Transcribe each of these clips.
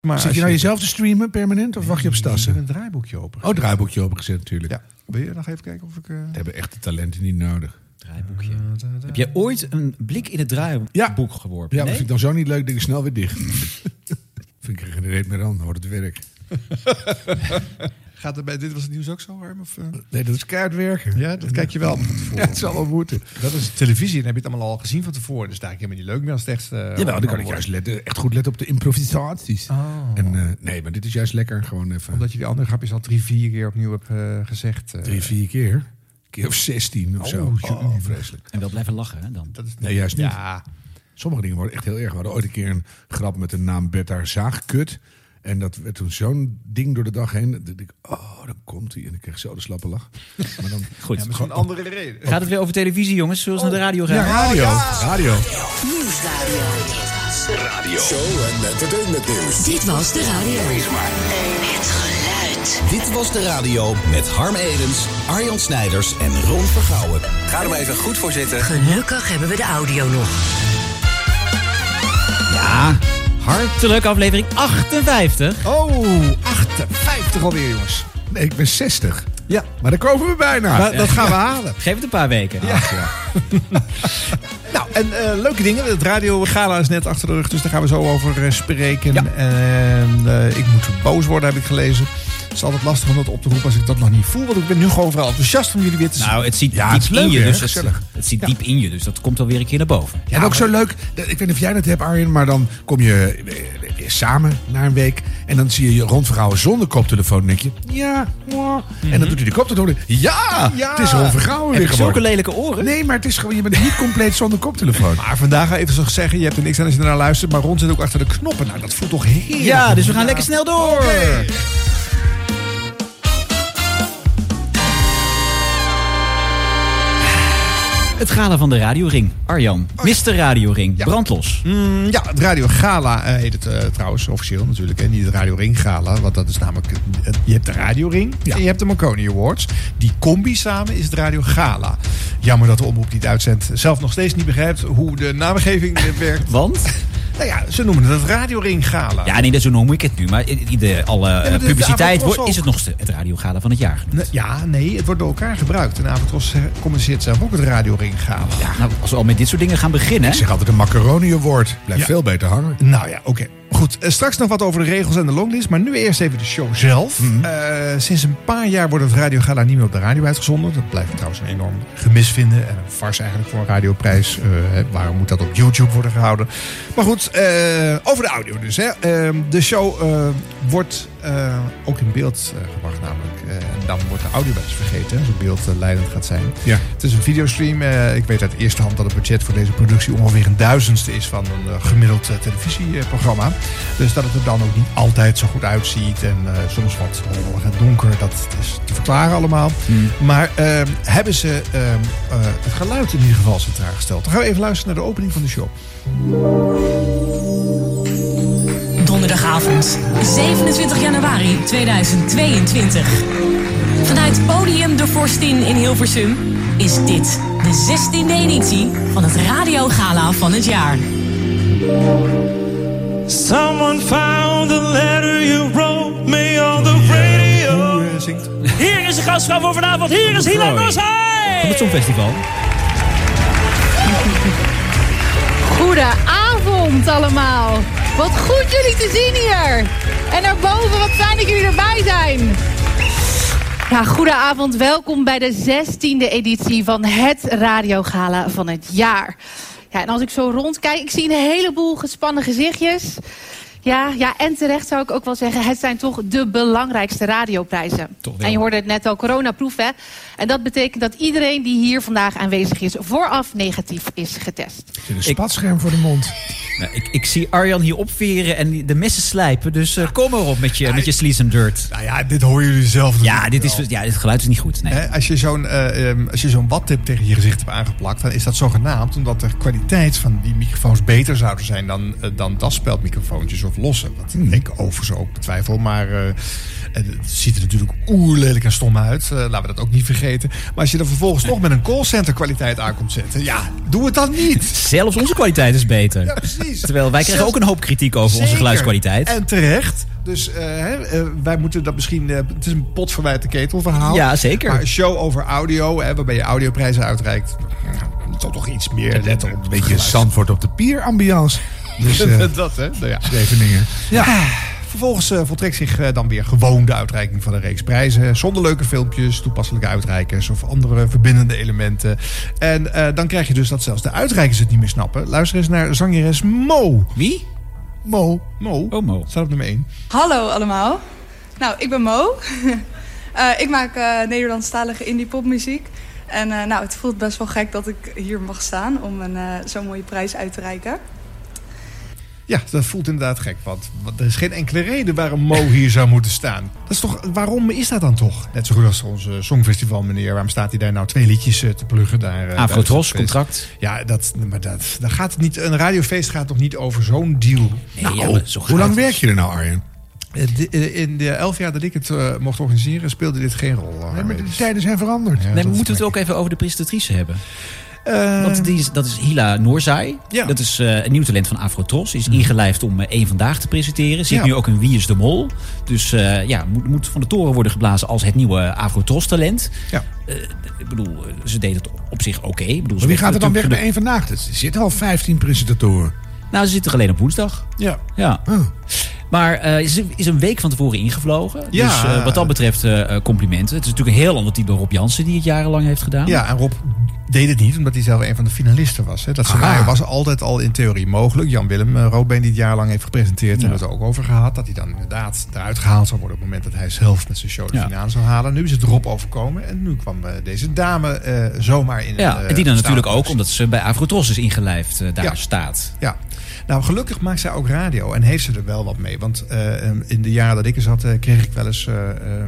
Maar Zit je nou jezelf te streamen permanent of wacht je op Ik heb Stassen? een draaiboekje open. Oh, draaiboekje opengezet natuurlijk. Ja. Wil je nog even kijken of ik... eh, We hebben echte talenten niet nodig. Draaiboekje. Heb jij ooit een blik in het draaiboek Ja. geworpen? Ja, nee? vind ik dan zo niet leuk, denk ik snel weer dicht. vind ik er geen reet meer aan, dan wordt het werk. Gaat er bij Dit Was Het Nieuws ook zo, Harm? Of, eh? Nee, dat is keihard werken. Ja, dat kijk je wel van tevoren. Ja, het zal wel moeten. Dat is televisie, dan heb je het allemaal al gezien van tevoren. Dus daar helemaal niet leuk meer als het echt... eh, Ja, dan kan ik juist letten, echt goed letten op de improvisaties. Oh. En, eh, nee, maar dit is juist lekker. Gewoon even Omdat je die andere grapjes al drie, vier keer opnieuw hebt eh, gezegd. eh. drie, vier keer. Een keer of zestien of zo. Oh, Oh, vreselijk. En wel blijven lachen hè, dan. Dat is Nee, juist niet. Ja, Sommige dingen worden echt heel erg. We hadden ooit een keer een grap met de naam Bertha Zaagkut. En dat werd toen zo'n ding door de dag heen. Dat ik, oh, dan komt hij. En ik kreeg zo de slappe lach. Maar dan, Goed. ja, maar zo'n andere reden. Gaat het weer over televisie, jongens? Zullen we eens naar de radio gaan? ja, radio. Radio. Nieuwsradio. Radio. Show en entertainment nieuws. Dit was de radio. Het geluid. Dit was de radio met Harm Edens, Arjan Snijders en Ron Vergouwen. Ga er maar even goed voor zitten. Gelukkig hebben we de audio nog. Ja, hartelijk aflevering 58. Oh, 58 alweer, jongens. Nee, ik ben 60. Ja, Maar daar komen we bijna. maar dat gaan we halen. Geef het een paar weken. Nou, en eh, leuke dingen. Het radio gala is net achter de rug, dus daar gaan we zo over eh, spreken. Ja. En eh, ik moet boos worden, heb ik gelezen. Het is altijd lastig om dat op te roepen als ik dat nog niet voel. Want ik ben nu gewoon vooral enthousiast om jullie weer te zien. Nou, het zit Ja, diep het is leuk, in je, dus het, zit diep in je, dus dat komt wel weer een keer naar boven. en ook zo leuk. dat- Ik weet niet of jij dat hebt, Arjen. Maar dan kom je eh, weer samen na een week. En dan zie je je rondverhouden zonder koptelefoon. Dan denk je, ja, mwah. En dan doet hij de koptelefoon. Ja, Ja. het is rondverhouden Heb weer ik zulke lelijke oren? Nee, maar het is gewoon, je bent niet compleet zonder koptelefoon. Maar vandaag ga ik even zo zeggen, je hebt er niks aan als je ernaar luistert. Maar Ron zit ook achter de knoppen. Nou, dat voelt toch heerlijk. Ja, dus we gaan lekker snel door. Het gala van de Radioring. Arjan, Mr. Radioring, Ja. brandlos. Mm, ja, het Radio Gala eh, heet het eh, trouwens officieel natuurlijk. En niet het Radio Ring Gala. Want dat is namelijk... eh, je hebt de Radio Ring Ja. en je hebt de Marconi Awards. Die combi samen is het Radio Gala. Jammer dat de omroep die het uitzendt zelf nog steeds niet begrijpt hoe de naamgeving werkt. Want? Nou ja, ze noemen het het Radio Ring Gala. Ja, nee, dat zo noem ik het nu. Maar de, alle maar eh, publiciteit wordt, is het nog het radiogala van het jaar genoemd. Nee, Ja, nee, het wordt door elkaar gebruikt. En Avondros eh, communiceert zelf ook het Radio Ring Gala. Ja, nou, als we al met dit soort dingen gaan beginnen. Ik zeg altijd een macaroni award. Blijft Ja. veel beter hangen. Nou ja, oké. Goed, eh, straks nog wat over de regels en de longlist. Maar nu eerst even de show zelf. Eh, sinds een paar jaar wordt het radiogala niet meer op de radio uitgezonden. Dat blijft trouwens een enorm gemis vinden. En een farce eigenlijk voor een radioprijs. Eh, waarom moet dat op YouTube worden gehouden? Maar goed, over de audio dus. Hè. Eh, de show wordt eh, ook in beeld eh, gebracht namelijk. Eh, en dan wordt de audio wel eens vergeten. Als het beeld leidend gaat zijn. Ja. Het is een videostream. Ik weet uit eerste hand dat het budget voor deze productie ongeveer een duizendste is van een gemiddeld televisieprogramma. Dus dat het er dan ook niet altijd zo goed uitziet. En soms wat rommelig en donker. Dat is te verklaren allemaal. Maar eh, hebben ze eh, eh, het geluid in ieder geval centraal gesteld. Dan gaan we even luisteren naar de opening van de show. Donderdagavond, 27 januari 2022. Vanuit Podium de Vorstin in Hilversum is dit de 16e editie van het Radio Gala van het jaar. Someone found the letter you wrote me on the radio. Hier is de gastvrouw voor vanavond. Hier is Hila Roy. Bosheim. Van het Songfestival. Goedenavond allemaal. Wat goed jullie te zien hier. En daarboven, wat fijn dat jullie erbij zijn. Ja, goedenavond. Welkom bij de 16e editie van het radiogala van het jaar. Ja, en als ik zo rondkijk, ik zie een heleboel gespannen gezichtjes. Ja, ja, en terecht zou ik ook wel zeggen, het zijn toch de belangrijkste radioprijzen. Toch. En je hoorde het net al, coronaproof hè. En dat betekent dat iedereen die hier vandaag aanwezig is, vooraf negatief is getest. Een spatscherm voor de mond. Nou, ik, ik zie Arjan hier opveren en de messen slijpen. Dus eh, kom maar op met je, met je sleaze and dirt. Nou ja, dit horen jullie zelf. Ja, dit, is, ja, dit geluid is niet goed. Nee. Als je zo'n als je zo'n wattip tegen je gezicht hebt aangeplakt, dan is dat zogenaamd omdat de kwaliteit van die microfoons beter zouden zijn dan, eh, dan daspeldmicrofoontjes of lossen. Wat ik overigens ook betwijfel. Maar eh, het ziet er natuurlijk oerlelijk en stom uit. Eh, laten we dat ook niet vergeten. Maar als je er vervolgens toch met een callcenter kwaliteit aan komt zetten. Ja, doe het dan niet. Zelfs onze kwaliteit is beter. Ja, precies. Terwijl wij krijgen Zelfs- ook een hoop kritiek over onze geluidskwaliteit. En terecht. Dus eh, hè, wij moeten dat misschien... eh, het is een pot verwijt de ketel verhaal. Ja, zeker. Maar een show over audio, hè, waarbij je audioprijzen uitreikt... ja, toch toch iets meer letten op Een beetje Zandvoort op de pier ambiance. Dus eh dat, hè? Nou ja. Scheveningen. Ja. Vervolgens eh, voltrekt zich eh, dan weer gewoon de uitreiking van een reeks prijzen. Zonder leuke filmpjes, toepasselijke uitreikers of andere verbindende elementen. En eh, dan krijg je dus dat zelfs de uitreikers het niet meer snappen. Luister eens naar zangeres Mo. Wie? Mo. Mo. Oh, Mo. Staat op nummer 1. Hallo allemaal. Nou, ik ben Mo. Eh, ik maak eh Nederlandstalige indie popmuziek. En eh, nou, het voelt best wel gek dat ik hier mag staan om een eh, zo'n mooie prijs uit te reiken. Ja, dat voelt inderdaad gek. Want, want er is geen enkele reden waarom Mo hier zou moeten staan. Dat is toch, waarom is dat dan toch? Net zo goed als onze Songfestival meneer. Waarom staat hij daar nou twee liedjes eh, te pluggen? Daar, eh, Afrotros, het contract. Ja, dat, maar dat, daar gaat het niet. Een radiofeest gaat toch niet over zo'n deal? Nee, ja, maar zo Hoe lang werk je er nou, Arjen? Eh, In de elf jaar dat ik het mocht organiseren, speelde dit geen rol. Nee, maar de tijden zijn veranderd. Ja, Nee, we dat moeten het is ook even over de presentatrice hebben. Eh, Want die is, dat is Hila Noorzai. Ja. Dat is eh, een nieuw talent van Afrotros. Is ingelijfd om eh, één vandaag te presenteren. Zit Ja. nu ook in Wie is de Mol. Dus eh, ja, moet, moet van de toren worden geblazen als het nieuwe Afrotros talent. Ja. Eh, ik bedoel, eh, ze deed het op zich oké. Maar wie gaat er dan weg bij één vandaag? Er zitten al 15 presentatoren. Nou, ze zitten alleen op woensdag. Ja. Ja. Oh. Maar eh, ze is een week van tevoren ingevlogen. Ja. Dus eh, wat dat betreft eh, eh, complimenten. Het is natuurlijk een heel ander type Rob Jansen die het jarenlang heeft gedaan. ja, en Rob deed het niet, omdat hij zelf een van de finalisten was. Hè. Dat scenario was altijd al in theorie mogelijk. Jan-Willem uh, Roodbeen, die het jarenlang heeft gepresenteerd, hebben we het ook over gehad. Dat hij dan inderdaad eruit gehaald zou worden op het moment dat hij zelf met zijn show de Ja. finale zou halen. Nu is het Rob overkomen en nu kwam deze dame zomaar in. Ja, een, en die dan natuurlijk ook omdat ze bij Afrotros is ingelijfd daar Ja. staat. Ja, nou gelukkig maakt zij ook radio en heeft ze er wel wat mee. Want eh, in de jaren dat ik er zat, eh, kreeg ik wel eens eh, eh,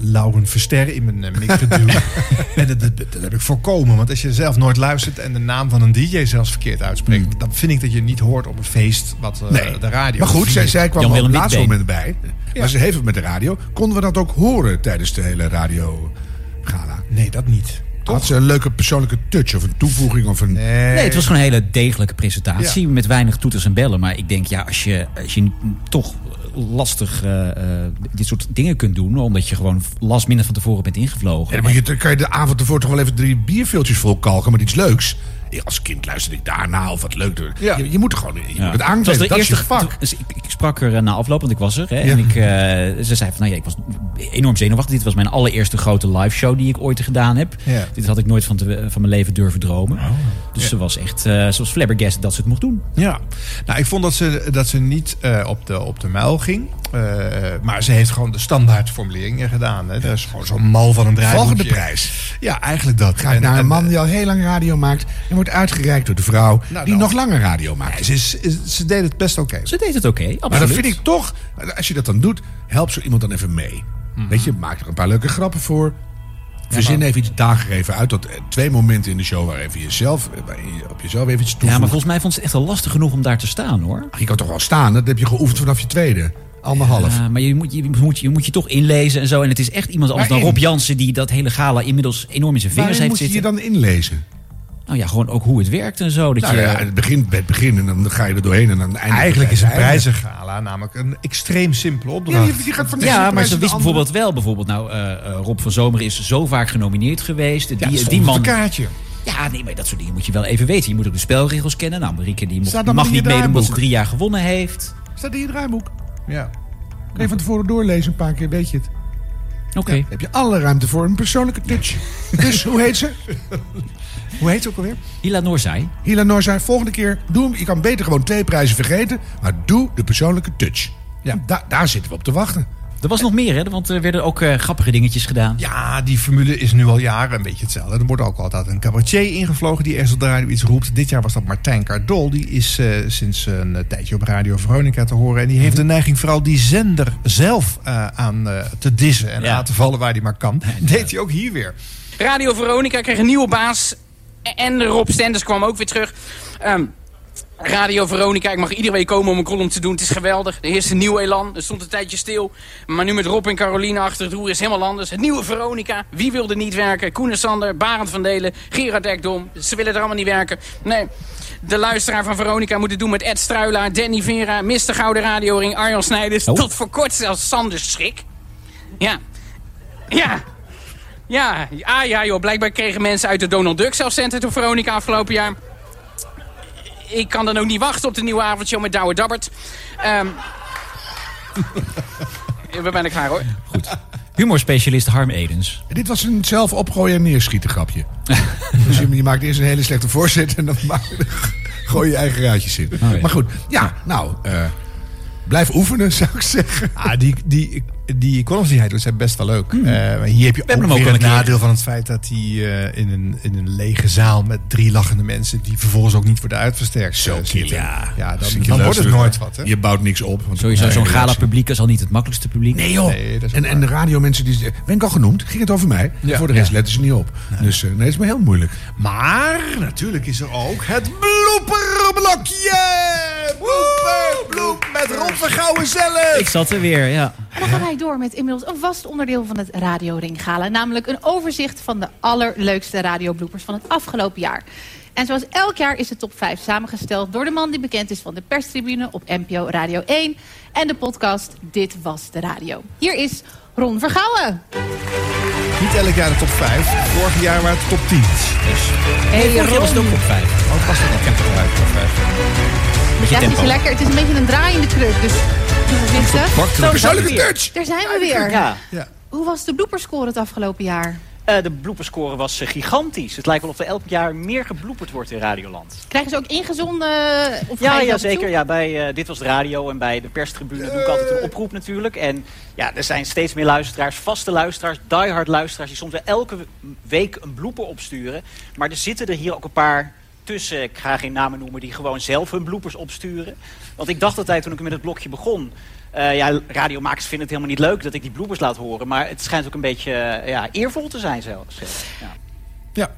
Lauren Verster in mijn mik geduwd. en dat, dat, dat heb ik voorkomen. Want als je zelf nooit luistert en de naam van een DJ zelfs verkeerd uitspreekt, dan vind ik dat je niet hoort op het feest wat eh, Nee. de radio. Maar goed, zij, zij kwam op het laatste moment bij. Maar ze heeft het met de radio. Konden we dat ook horen tijdens de hele radio gala? Nee, dat niet. Had ze een leuke persoonlijke touch of een toevoeging of een... Nee, Nee, het was gewoon een hele degelijke presentatie met weinig toeters en bellen. Maar ik denk, ja, als je, als je toch lastig eh, eh, dit soort dingen kunt doen, omdat je gewoon last minute van tevoren bent ingevlogen. Ja, dan, moet je, dan kan je de avond ervoor toch wel even drie bierveeltjes vol kalken met iets leuks. Als kind luisterde ik daarna of wat leuk. Ja. Je, je moet er gewoon je Ja. moet het Het was de Dat is eerste je vak. Dus ik, ik sprak er eh, na afloop, want ik was er. Hè, Ja. En ik, eh, ze zei van, nou ja, ik was enorm zenuwachtig. Dit was mijn allereerste grote live show die ik ooit gedaan heb. Ja. Dit had ik nooit van, te- van mijn leven durven dromen. Dus ze was echt, eh, ze was flabbergasted dat ze het mocht doen. Ja, nou, ik vond dat ze, dat ze niet eh, op, de, op de muil ging. Eh, maar ze heeft gewoon de standaardformuleringen gedaan. Hè. Dat is gewoon zo'n mal van een draaiboekje. Volgende prijs. Ja, eigenlijk dat. Gaat En- naar en- een man die al heel lang radio maakt. En wordt uitgereikt door de vrouw Nou, die dan- nog langer radio maakt. Ze, is, is- ze deed het best oké. Ze deed het oké, absoluut. Maar dan vind ik toch, als je dat dan doet, help zo iemand dan even mee. Mhm. Weet je, maak er een paar leuke grappen voor. Verzin even iets dagen even uit. Tot eh, twee momenten in de show waar even jezelf, eh, je op jezelf even iets toevoegt. Ja, maar volgens mij vond ze het echt al lastig genoeg om daar te staan, hoor. Je kan toch wel staan, dat heb je geoefend vanaf je tweede. Anderhalf. Ja, maar je moet je, moet je moet je toch inlezen en zo. En het is echt iemand anders dan? Rob Jansen... die dat hele gala inmiddels enorm in zijn vingers Waarin heeft moet je je zitten. dan inlezen? Nou ja, gewoon ook hoe het werkt en zo. Dat Nou je, ja, het begint bij het begin en dan ga je er doorheen en dan eindigt Eigenlijk is het een het einde. prijzengala namelijk een extreem simpele Ja, opdracht. je, je gaat van Ja, maar ze wist bijvoorbeeld wel, bijvoorbeeld nou, eh, eh, Rob van Zomer is zo vaak genomineerd geweest. Ja, die, die man. een kaartje. Ja, nee, maar dat soort dingen moet je wel even weten. Je moet ook de spelregels kennen. Nou, Marieke die mag niet meedoen omdat ze drie jaar gewonnen heeft. Staat in je draaiboek. Ja. Even van tevoren doorlezen, een paar keer, weet je het. Oké. Ja, heb je alle ruimte voor een persoonlijke touch. dus, hoe heet ze? Hoe heet ze ook alweer? Hila Noorzai. Hila Noor zei, volgende keer, doe hem. Je kan beter gewoon twee prijzen vergeten, maar doe de persoonlijke touch. Ja, da- daar zitten we op te wachten. Er was nog meer, hè? Want er werden ook eh, grappige dingetjes gedaan. Ja, die formule is nu al jaren een beetje hetzelfde. Er wordt ook altijd een cabaretier ingevlogen die ergens op de radio iets roept. Dit jaar was dat Martijn Cardol. Die is eh, sinds een eh, tijdje op Radio Veronica te horen. En die heeft de neiging vooral die zender zelf eh, aan eh, te dissen. En Ja. aan te vallen waar hij maar kan. Deed hij ook hier weer. Radio Veronica kreeg een nieuwe baas. En Rob Stenders kwam ook weer terug. Ehm, Radio Veronica, ik mag iedere week komen om een column te doen. Het is geweldig. Er heerst een nieuw elan. Er stond een tijdje stil. Maar nu met Rob en Caroline achter het roer is helemaal anders. Het nieuwe Veronica. Wie wilde niet werken? Koen en Sander, Barend van Delen, Gerard Ekdom. Ze willen er allemaal niet werken. Nee. De luisteraar van Veronica moet het doen met Ed Struilaar, Danny Vera, Mr. Gouden Radioring, Arjan Snijders. Tot voor kort zelfs Sander Schrik. Ja. Ja. Ja, ah ja joh, blijkbaar kregen mensen uit de Donald Duck zelf centen door Veronica afgelopen jaar. Ik kan dan ook niet wachten op de nieuwe avondshow met Douwe Dabbert. Ehm we zijn er klaar hoor. Humorspecialist Harm Edens. En dit was een zelf opgooien en neerschieten grapje. dus je, je maakt eerst een hele slechte voorzet en dan maak- gooi je eigen raadjes in. Oh, ja. Maar goed, ja, nou, eh, blijf oefenen zou ik zeggen. Ah, die, die, die columns die hij doet zijn best wel leuk. Eh, maar hier heb je hebben ook hem ook weer het keer. nadeel van het feit dat hij eh, in, een, in een lege zaal met drie lachende mensen... die vervolgens ook niet worden uitversterkt Zo, eh, zitten. ja. ja dan, wordt het nooit wat. Hè? Je bouwt niks op. want- Sowieso Nee, zo'n nee, gala publiek is al niet het makkelijkste publiek. Nee joh. Nee, en, en de radiomensen, die, ben ik al genoemd? Ging het over mij? Ja. Voor de rest Ja. letten ze niet op. Dus eh, nee, het is me heel moeilijk. Maar natuurlijk is er ook het blooperblokje! Blooper, bloep met Ron Vergouwen zelf! Ik zat er weer, ja. En dan gaan wij door met inmiddels een vast onderdeel van het Radio Ring Gala. Namelijk een overzicht van de allerleukste radiobloopers van het afgelopen jaar. En zoals elk jaar is de top 5 samengesteld door de man die bekend is van de perstribune op NPO Radio 1. En de podcast Dit Was De Radio. Hier is Ron Vergouwen. Niet elk jaar de top 5. Vorig jaar waren het top 10. Dus Hey, vorig jaar was het ook op vijf. ook was dat nog top 5. Top 5. Beetje Ja, het is lekker. Het is een beetje een draaiende kruk. Dus. Zo, Persoonlijke touch! Daar zijn we weer. Ja, Hoe was de blooperscore het afgelopen jaar? eh, de blooperscore was eh, gigantisch. Het lijkt wel of er elk jaar meer gebloeperd wordt in Radioland. Krijgen ze ook ingezonden? eh, Of Ja, ja zeker. Ja, bij Dit Was de Radio en bij de perstribune doe ik altijd een oproep natuurlijk. En ja, er zijn steeds meer luisteraars, vaste luisteraars, diehard luisteraars... die soms wel elke week een blooper opsturen. Maar er zitten er hier ook een paar tussen, ik ga geen namen noemen... die gewoon zelf hun bloopers opsturen. Want ik dacht altijd toen ik met het blokje begon... eh, ja, radiomakers vinden het helemaal niet leuk dat ik die bloopers laat horen. Maar het schijnt ook een beetje eh, ja, eervol te zijn zelfs. Ja. Ja.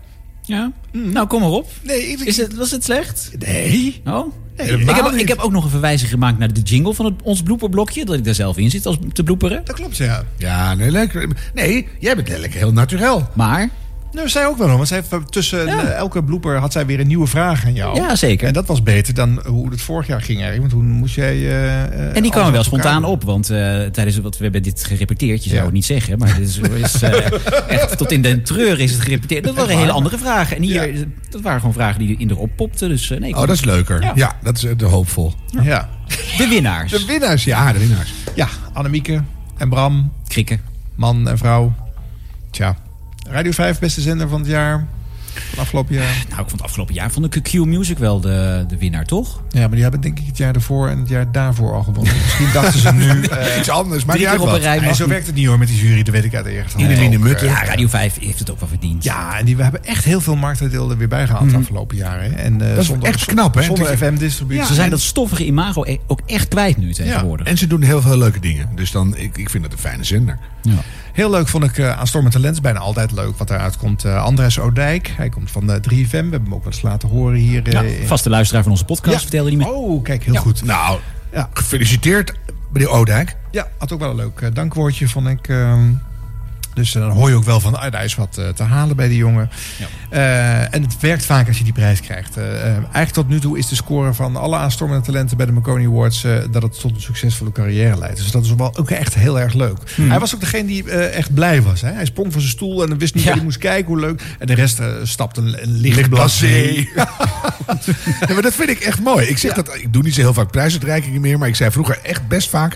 Ja? Nou, kom maar op. Nee, ik, Is het, was het slecht? nee. Oh? ik, heb, ik heb ook nog een verwijzing gemaakt naar de jingle van het, ons blooperblokje. Dat ik daar zelf in zit als te bloeperen. Dat klopt, ja. Ja, nee, lekker. Nee, jij bent lekker heel naturel. Maar, Nou, zij ook wel, want zij heeft tussen Ja. eh, elke blooper had zij weer een nieuwe vraag aan jou. ja zeker. En dat was beter dan hoe het vorig jaar ging eigenlijk. Want toen moest jij... eh, eh, En die kwamen wel spontaan op, want tijdens wat we hebben dit gerepeteerd, je zou Ja. het niet zeggen, maar dit is, is echt tot in den treur is het gerepeteerd. Dat waren hele andere vragen. En hier, Ja. dat waren gewoon vragen die in erop popten. Dus nee, Oh, dat is leuker. Ja. Dat is de hoopvol. Ja. de winnaars. De winnaars, ja. De winnaars. Ja, Annemieke en Bram, Krikken. man en vrouw. Tja, Radio 5 beste zender van het jaar. Van afgelopen jaar. Nou, ik vond afgelopen jaar vond ik Q Music wel de, de winnaar, toch? Ja, maar die hebben denk ik het jaar ervoor en het jaar daarvoor al gewonnen. Misschien dachten ze nu... eh, Iets anders, maar keer uit op rij. nee, zo werkt het niet hoor met die jury, dat weet ik uit de eerste hand. Iedereen in Ook, mutten. Ja, Radio 5 heeft het ook wel verdiend. Ja, en die, we hebben echt heel veel marktaandeel er weer bij gehaald de afgelopen jaren. hè. En, eh, Dat is echt knap, hè? Zonder FM-distributie. Ze zijn dat stoffige imago e- ook echt kwijt nu tegenwoordig. En ze doen heel veel leuke dingen. Dus dan, ik, ik vind dat een fijne zender. Ja. Heel leuk vond ik uh, aan Storm en Talent. is bijna altijd leuk wat eruit komt. Uh, Andres Oudijk. Hij komt van de 3FM. We hebben hem ook wel eens laten horen hier. eh, Ja, vaste luisteraar van onze podcast, Ja. vertelde hij me. Oh, kijk, heel Ja. goed. Nou, Ja. gefeliciteerd, meneer Oudijk. Ja, had ook wel een leuk eh, dankwoordje, vond ik. Dus eh, dan hoor je ook wel van, ah, daar is wat eh, te halen bij die jongen. Eh, en het werkt vaak als je die prijs krijgt. Eigenlijk tot nu toe is de score van alle aanstormende talenten bij de Marconi Awards... dat het tot een succesvolle carrière leidt. Dus dat is wel ook echt heel erg leuk. Hij was ook degene die echt blij was. Hè? Hij sprong van zijn stoel en dan wist niet Ja. hij moest kijken, hoe leuk. En de rest stapte een, een licht Licht blasé. blasé. Ja, maar dat vind ik echt mooi. Ik, zeg dat, ik doe niet zo heel vaak prijsuitreikingen meer. Maar ik zei vroeger echt best vaak.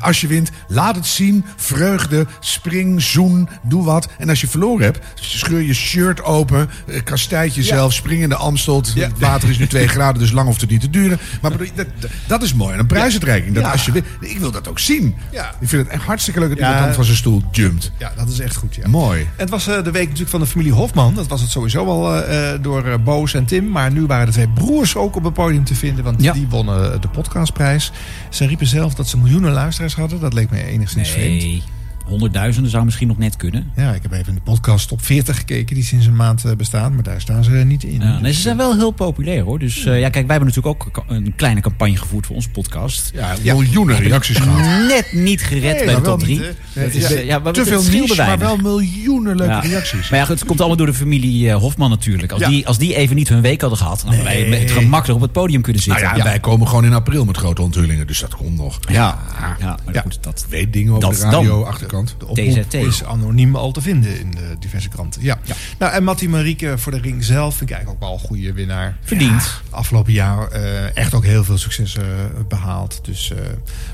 als je wint, laat het zien. Vreugde, spring, zoen, doe wat. En als je verloren hebt, scheur je shirt open. Uh, kastijt jezelf, spring in de Amstel. Het Ja. water is nu 2 graden, dus lang hoeft het niet te duren. Maar dat, dat- is mooi. En een prijsuitreiking. Dat Ja. als je ik wil dat ook zien. Ja. Ik vind het echt hartstikke leuk dat Ja. iemand dan van zijn stoel jumpt. Ja, dat is echt goed, ja. Mooi. En Het was eh, de week natuurlijk van de familie Hofman. Dat was het sowieso al eh, eh, door eh, Boos en Tim. Maar nu waren de twee broers ook op het podium te vinden. Want Ja. die wonnen de podcastprijs. Ze riepen zelf dat ze miljoenen luisteraars hadden. Dat leek me enigszins vreemd. Honderdduizenden zou misschien nog net kunnen. Ja, ik heb even in de podcast top 40 gekeken die sinds een maand eh, bestaan. Maar daar staan ze niet in. Ja, nee, ze zijn wel heel populair hoor. Dus eh, ja, kijk, wij hebben natuurlijk ook een kleine campagne gevoerd voor onze podcast. Ja, miljoenen reacties gehad. Net niet gered Nee, bij de top 3. niet, hè? Dat is, Ja, eh, ja, maar Te het veel niche, maar wel miljoenen leuke Ja. reacties. Maar ja, het komt allemaal door de familie eh, Hofman natuurlijk. Als, Ja. die, als die even niet hun week hadden gehad, dan hadden wij met gemakkelijk op het podium kunnen Nou zitten. ja, wij komen gewoon in april met grote onthullingen, dus dat komt nog. ja, ja, maar goed, dat, Weet dingen Dat de radio, dan. Achterkant. De oproep TZT. is anoniem al te vinden in de diverse kranten. Ja. Nou, en Mattie Marieke voor de ring zelf vind ik eigenlijk ook wel een goede winnaar. Verdiend. Ja, afgelopen jaar eh, echt ook heel veel succes eh, behaald. Dus eh,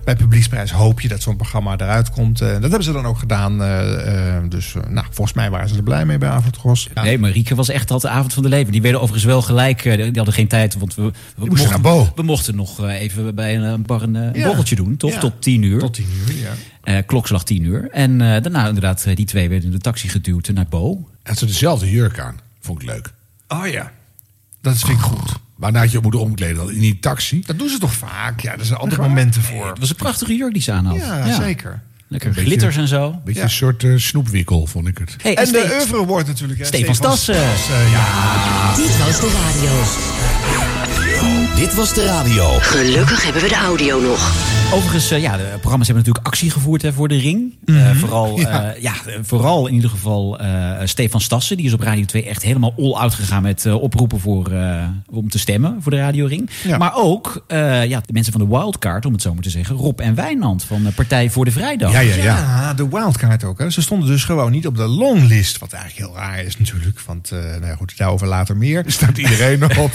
bij Publieksprijs hoop je dat zo'n programma eruit komt. Eh, dat hebben ze dan ook gedaan. dus nou, volgens mij waren ze er blij mee bij Avondros. Ja. Nee, Marieke was echt al de avond van de leven. Die werden overigens wel gelijk. Die hadden geen tijd, want we, we, mochten, we mochten nog even bij een, bar een, borreltje doen, toch? Tot tien uur. Tot tien uur, ja. Eh, klokslag tien uur. En eh, daarna inderdaad, eh, die twee werden in de taxi geduwd naar Bo. En ze dezelfde jurk aan. Vond ik leuk. Oh ja, dat vind ik goed. Waarna had je moeten omkleden dan in die taxi. Dat doen ze toch vaak? Ja, er zijn andere momenten voor. Het was een prachtige jurk die ze aan had. Ja, zeker. Lekker beetje- glitters en zo. Beetje Ja. een soort snoepwikkel, vond ik het. Hey, En de oeuvre wordt natuurlijk... hè, Stefan Stassen. Stassen, ja. Dit was de radio. Dit was de radio. Gelukkig hebben we de audio nog. Overigens, eh, ja, de programma's hebben natuurlijk actie gevoerd hè, voor de ring. Eh, vooral, ja. ja, eh, vooral in ieder geval eh, Stefan Stassen. Die is op Radio 2 echt helemaal all-out gegaan met oproepen voor, eh, om te stemmen voor de Radio Ring. Ja. Maar ook eh, ja, de mensen van de Wildcard, om het zo maar te zeggen. Rob en Wijnand van de Partij voor de Vrijdag. Ja, ja, ja. Ja, de wildcard ook. Hè. Ze stonden dus gewoon niet op de longlist. Wat eigenlijk heel raar is natuurlijk. Want, eh nou ja, goed, daarover later meer. Staat iedereen nog op.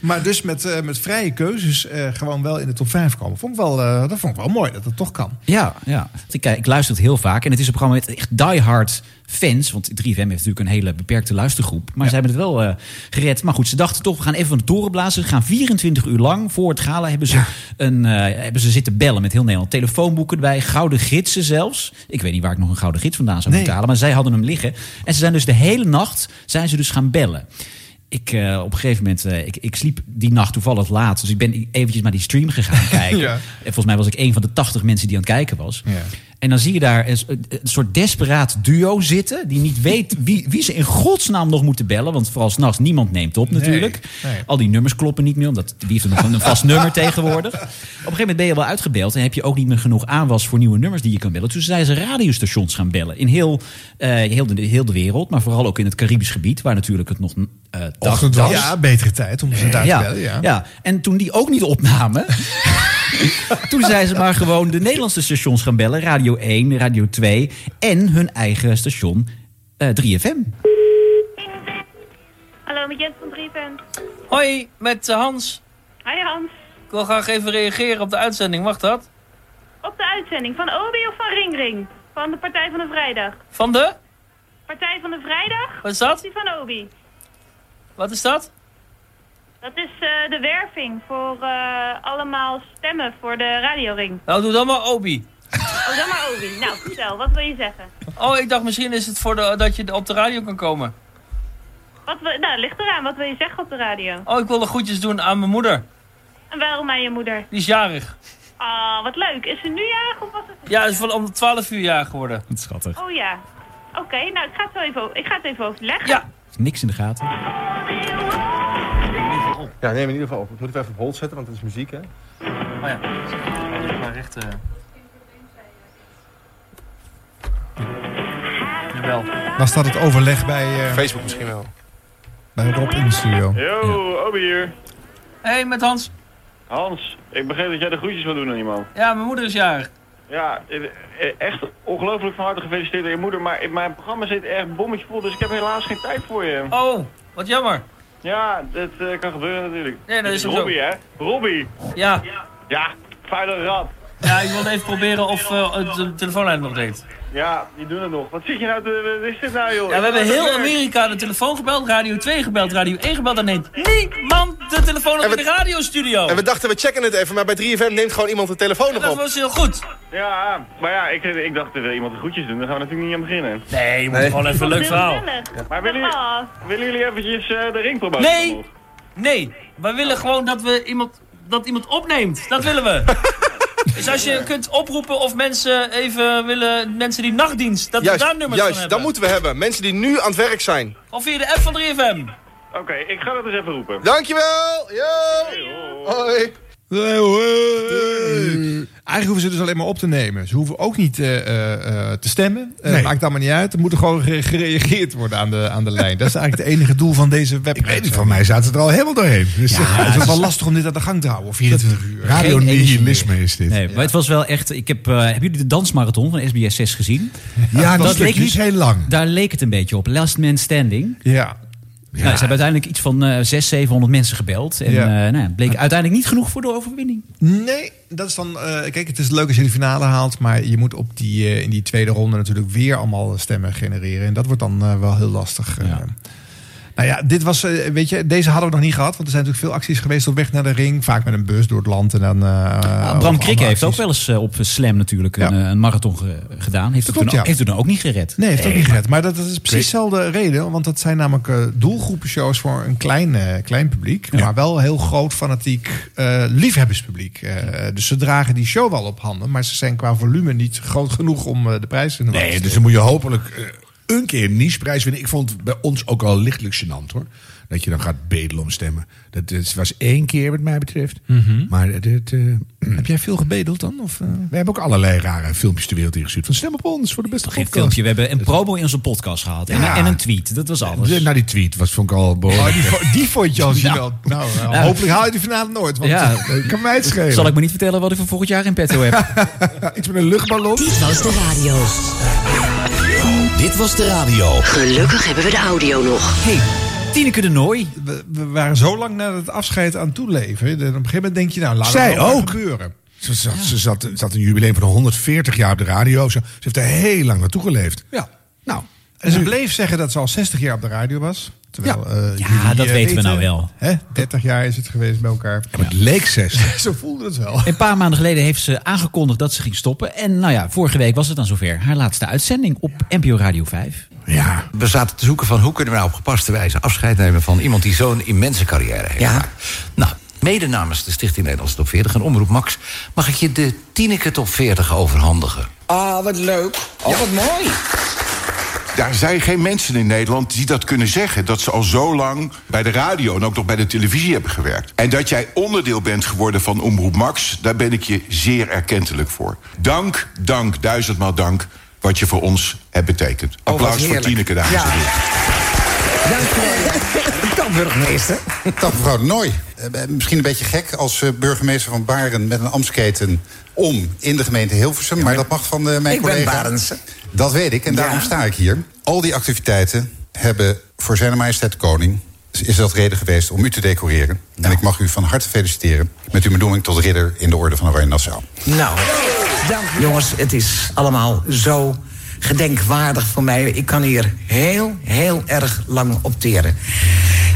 Maar dus met, eh, met vrije keuzes eh, gewoon wel in de top 5 komen. Vond ik wel, eh, dat vond ik wel mooi dat het toch kan. Ja, ja. Ik, ik luister het heel vaak. En het is een programma met echt diehard fans. Want 3FM heeft natuurlijk een hele beperkte luistergroep. Maar ze hebben het wel gered. Maar goed, ze dachten toch, we gaan even van de toren blazen. Ze gaan 24 uur lang voor het gala hebben ze, een, hebben ze zitten bellen met heel Nederland. Telefoonboeken erbij, gouden gidsen zelfs. Ik weet niet waar ik nog een gouden gids vandaan zou Nee. moeten halen. Maar zij hadden hem liggen. En ze zijn dus de hele nacht zijn ze dus gaan bellen. Ik, eh, op een gegeven moment, eh, ik, ik sliep die nacht toevallig laat. Dus ik ben eventjes naar die stream gegaan kijken. Ja. En volgens mij was ik een van de 80 mensen die aan het kijken was. Ja. En dan zie je daar een, een soort desperaat duo zitten. Die niet weet wie, wie ze in godsnaam nog moeten bellen. Want vooral s'nachts niemand neemt op natuurlijk. nee. Al die nummers kloppen niet meer. Omdat wie heeft er nog een vast nummer tegenwoordig. Op een gegeven moment ben je wel uitgebeld. En heb je ook niet meer genoeg aanwas voor nieuwe nummers die je kan bellen. Dus zijn ze radiostations gaan bellen. In heel, eh, heel, de, heel de wereld. Maar vooral ook in het Caribisch gebied. Waar natuurlijk het nog dag, Ochtend was. Ja, betere tijd om ze daar te ja, bellen. Ja. ja. en toen die ook niet opnamen. toen zijn ze maar gewoon de Nederlandse stations gaan bellen: Radio 1, Radio 2 en hun eigen station eh, 3FM. Hallo, met Jens van Drieven. Hoi, met eh, Hans. Hi Hans. Ik wil graag even reageren op de uitzending. Mag dat? Op de uitzending van Obi of van Ringring? Van de Partij van de Vrijdag. Van de? Partij van de Vrijdag? Wat is dat? Die van Obi? Wat is dat? Dat is eh, de werving voor eh, allemaal stemmen voor de radioring. Nou, doe dan maar Obi. Oh, dan maar Obi. Nou, vertel, wat wil je zeggen? Oh, ik dacht misschien is het voor de, dat je op de radio kan komen. Wat wil, nou, ligt eraan. Wat wil je zeggen op de radio? Oh, ik wilde groetjes doen aan mijn moeder. En waarom aan je moeder? Die is jarig. Ah, wat leuk. Is ze nu jarig of was het? Ja, is van om de 12 uur jaar geworden. Wat schattig. Oh ja. Oké, nou, ik ga het zo even, ik ga het even overleggen. Ja. Niks in de gaten. Ja, neem in ieder geval op. Ik moet het even op hold zetten, want het is muziek, hè? Oh ja. Maar recht. eh. Jawel. Was dat het overleg bij, eh, Facebook misschien wel. bij Rob in de studio? Yo, Obi hier. Hey, met Hans. Hans, ik begreep dat jij de groetjes wil doen aan iemand. Ja, mijn moeder is jarig. Ja, eh, echt ongelooflijk van harte gefeliciteerd aan je moeder. Maar in mijn programma zit echt bommetje vol, dus ik heb helaas geen tijd voor je. Oh, wat jammer. Ja, dat eh, kan gebeuren natuurlijk. Nee, dat is zo. Robbie, hè? Robbie. Ja. Ja, vuile rat. Ja, ik wilde even proberen of eh, de telefoonlijn nog deed. Ja, die doen het nog. Wat zit je nou te... Wat is dit nou, joh? Ja, we hebben heel Amerika de telefoon gebeld, Radio 2 gebeld, Radio 1 gebeld. Dan neemt niemand de telefoon op in we- de radiostudio. En we dachten, we checken het even, maar bij 3FM neemt gewoon iemand de telefoon nog Dat op. was heel goed. Ja, maar ja, ik, ik dacht, er wil iemand de groetjes doen. Daar gaan we natuurlijk niet aan beginnen. Nee, je moet gewoon even een leuk verhaal. Maar willen jullie, willen jullie eventjes eh, de ring proberen? Nee, nee. Wij willen gewoon dat we iemand, dat iemand opneemt. Dat willen we. Dus als je kunt oproepen of mensen even willen, mensen die nachtdienst, dat we daar nummers van juist hebben. dat moeten we hebben. Mensen die nu aan het werk zijn. Of via de app van 3FM. Oké, ik ga dat eens even roepen. Dankjewel! Yo! Hoi! Eigenlijk hoeven ze dus alleen maar op te nemen. Ze hoeven ook niet eh, eh, eh, te stemmen. Eh, Nee. Maakt allemaal niet uit. Er moet er gewoon gere- gereageerd worden aan de, aan de lijn. Dat is eigenlijk het enige doel van deze website. Ik weet niet, van mij zaten ze er al helemaal doorheen. Dus, Ja, het is wel lastig om dit aan de gang te houden. 24 uur. Radio nihilisme is dit. Nee, maar het was wel echt... Ik heb, eh, hebben jullie de dansmarathon van SBS 6 gezien? Ja, dat leek stukje is heel lang. Daar leek het een beetje op. Last Man Standing. Ja. Nou, ze hebben uiteindelijk iets van eh 600, 700 mensen gebeld. En Ja. nou, het bleek uiteindelijk niet genoeg voor de overwinning. Nee, dat is dan. eh, kijk, het is leuk als je de finale haalt. Maar je moet op die, eh, in die tweede ronde natuurlijk weer allemaal stemmen genereren. En dat wordt dan wel heel lastig. eh. Nou ja, dit was, eh, weet je, deze hadden we nog niet gehad. Want er zijn natuurlijk veel acties geweest op weg naar de ring. Vaak met een bus door het land. En dan, eh, Nou, Bram Krikke heeft ook wel eens eh, op Slam natuurlijk een, een marathon ge- gedaan. Heeft Dat het, klopt, toen, ja. heeft het toen ook niet gered. Nee, heeft ook niet gered. Maar dat, dat is precies dezelfde reden. Want dat zijn namelijk eh, doelgroepenshows voor een klein, klein publiek. Maar wel heel groot fanatiek eh, liefhebberspubliek. Eh, dus ze dragen die show wel op handen. Maar ze zijn qua volume niet groot genoeg om eh, de prijs in de Nee, dus dan moet je hopelijk eh, een keer een nicheprijs winnen. Ik vond het bij ons ook al lichtelijk gênant hoor. Dat je dan gaat bedelen om stemmen. Dat is- was één keer wat mij betreft. Mhm. Maar het, eh, Heb jij veel gebedeld dan? Of, eh? we hebben ook allerlei rare filmpjes de wereld ingestuurd. Van stem op ons voor de beste Geen podcast. filmpje. We hebben een promo in onze podcast gehad. En, Ja. en een tweet. Dat was alles. De- Nou, die tweet was, vond ik al behoorlijk. Oh, die, vo- die vond je als je Nou. Nou, Ja. hopelijk haal je die finale nooit. Want Ja. kan mij het schelen. Zal ik me niet vertellen wat ik voor volgend jaar in petto heb? Iets met een luchtballon. Dit was de radio. Dit was de radio. Gelukkig hebben we de audio nog. Hey, Tineke de Nooi. we, we waren zo lang naar het afscheid aan toeleven. En op een gegeven moment denk je, nou, laat Zij het ook. gebeuren. Ze zat, ze zat, een jubileum van 140 jaar op de radio. Ze, ze heeft er heel lang naartoe geleefd. Ja. Nou, En ze bleef zeggen dat ze al 60 jaar op de radio was. Terwijl, eh, Ja, dat eh, weten we nou wel. Hè? 30 jaar is het geweest bij elkaar. maar het leek 60. Zo voelde het wel. Een paar maanden geleden heeft ze aangekondigd dat ze ging stoppen. En nou ja, vorige week was het dan zover. Haar laatste uitzending op NPO Radio 5. Ja. We zaten te zoeken van hoe kunnen we nou op gepaste wijze afscheid nemen van iemand die zo'n immense carrière heeft. Ja. gemaakt. Nou, mede namens de Stichting Nederlandse Top 40 en Omroep Max mag ik je de Tineke Top 40 overhandigen. Ah, wat leuk. Oh, wat mooi. Daar zijn geen mensen in Nederland die dat kunnen zeggen. Dat ze al zo lang bij de radio en ook nog bij de televisie hebben gewerkt. En dat jij onderdeel bent geworden van Omroep Max, daar ben ik je zeer erkentelijk voor. Dank, dank, duizendmaal dank wat je voor ons hebt betekend. Applaus voor. Tineke, dames Ja. en heren. Dan burgemeester. Dag mevrouw Nooy. Eh, misschien een beetje gek als eh, burgemeester van Baren met een ambtsketen om in de gemeente Hilversum. maar dat mag van eh, mijn Ik ben collega. Barense. Dat weet ik en daarom Ja. sta ik hier. Al die activiteiten hebben voor zijn majesteit de koning... is dat reden geweest om u te decoreren. En ik mag u van harte feliciteren met uw benoeming tot ridder in de orde van Oranje Nassau. Nou, jongens. Het is allemaal zo gedenkwaardig voor mij. Ik kan hier heel, heel erg lang opteren.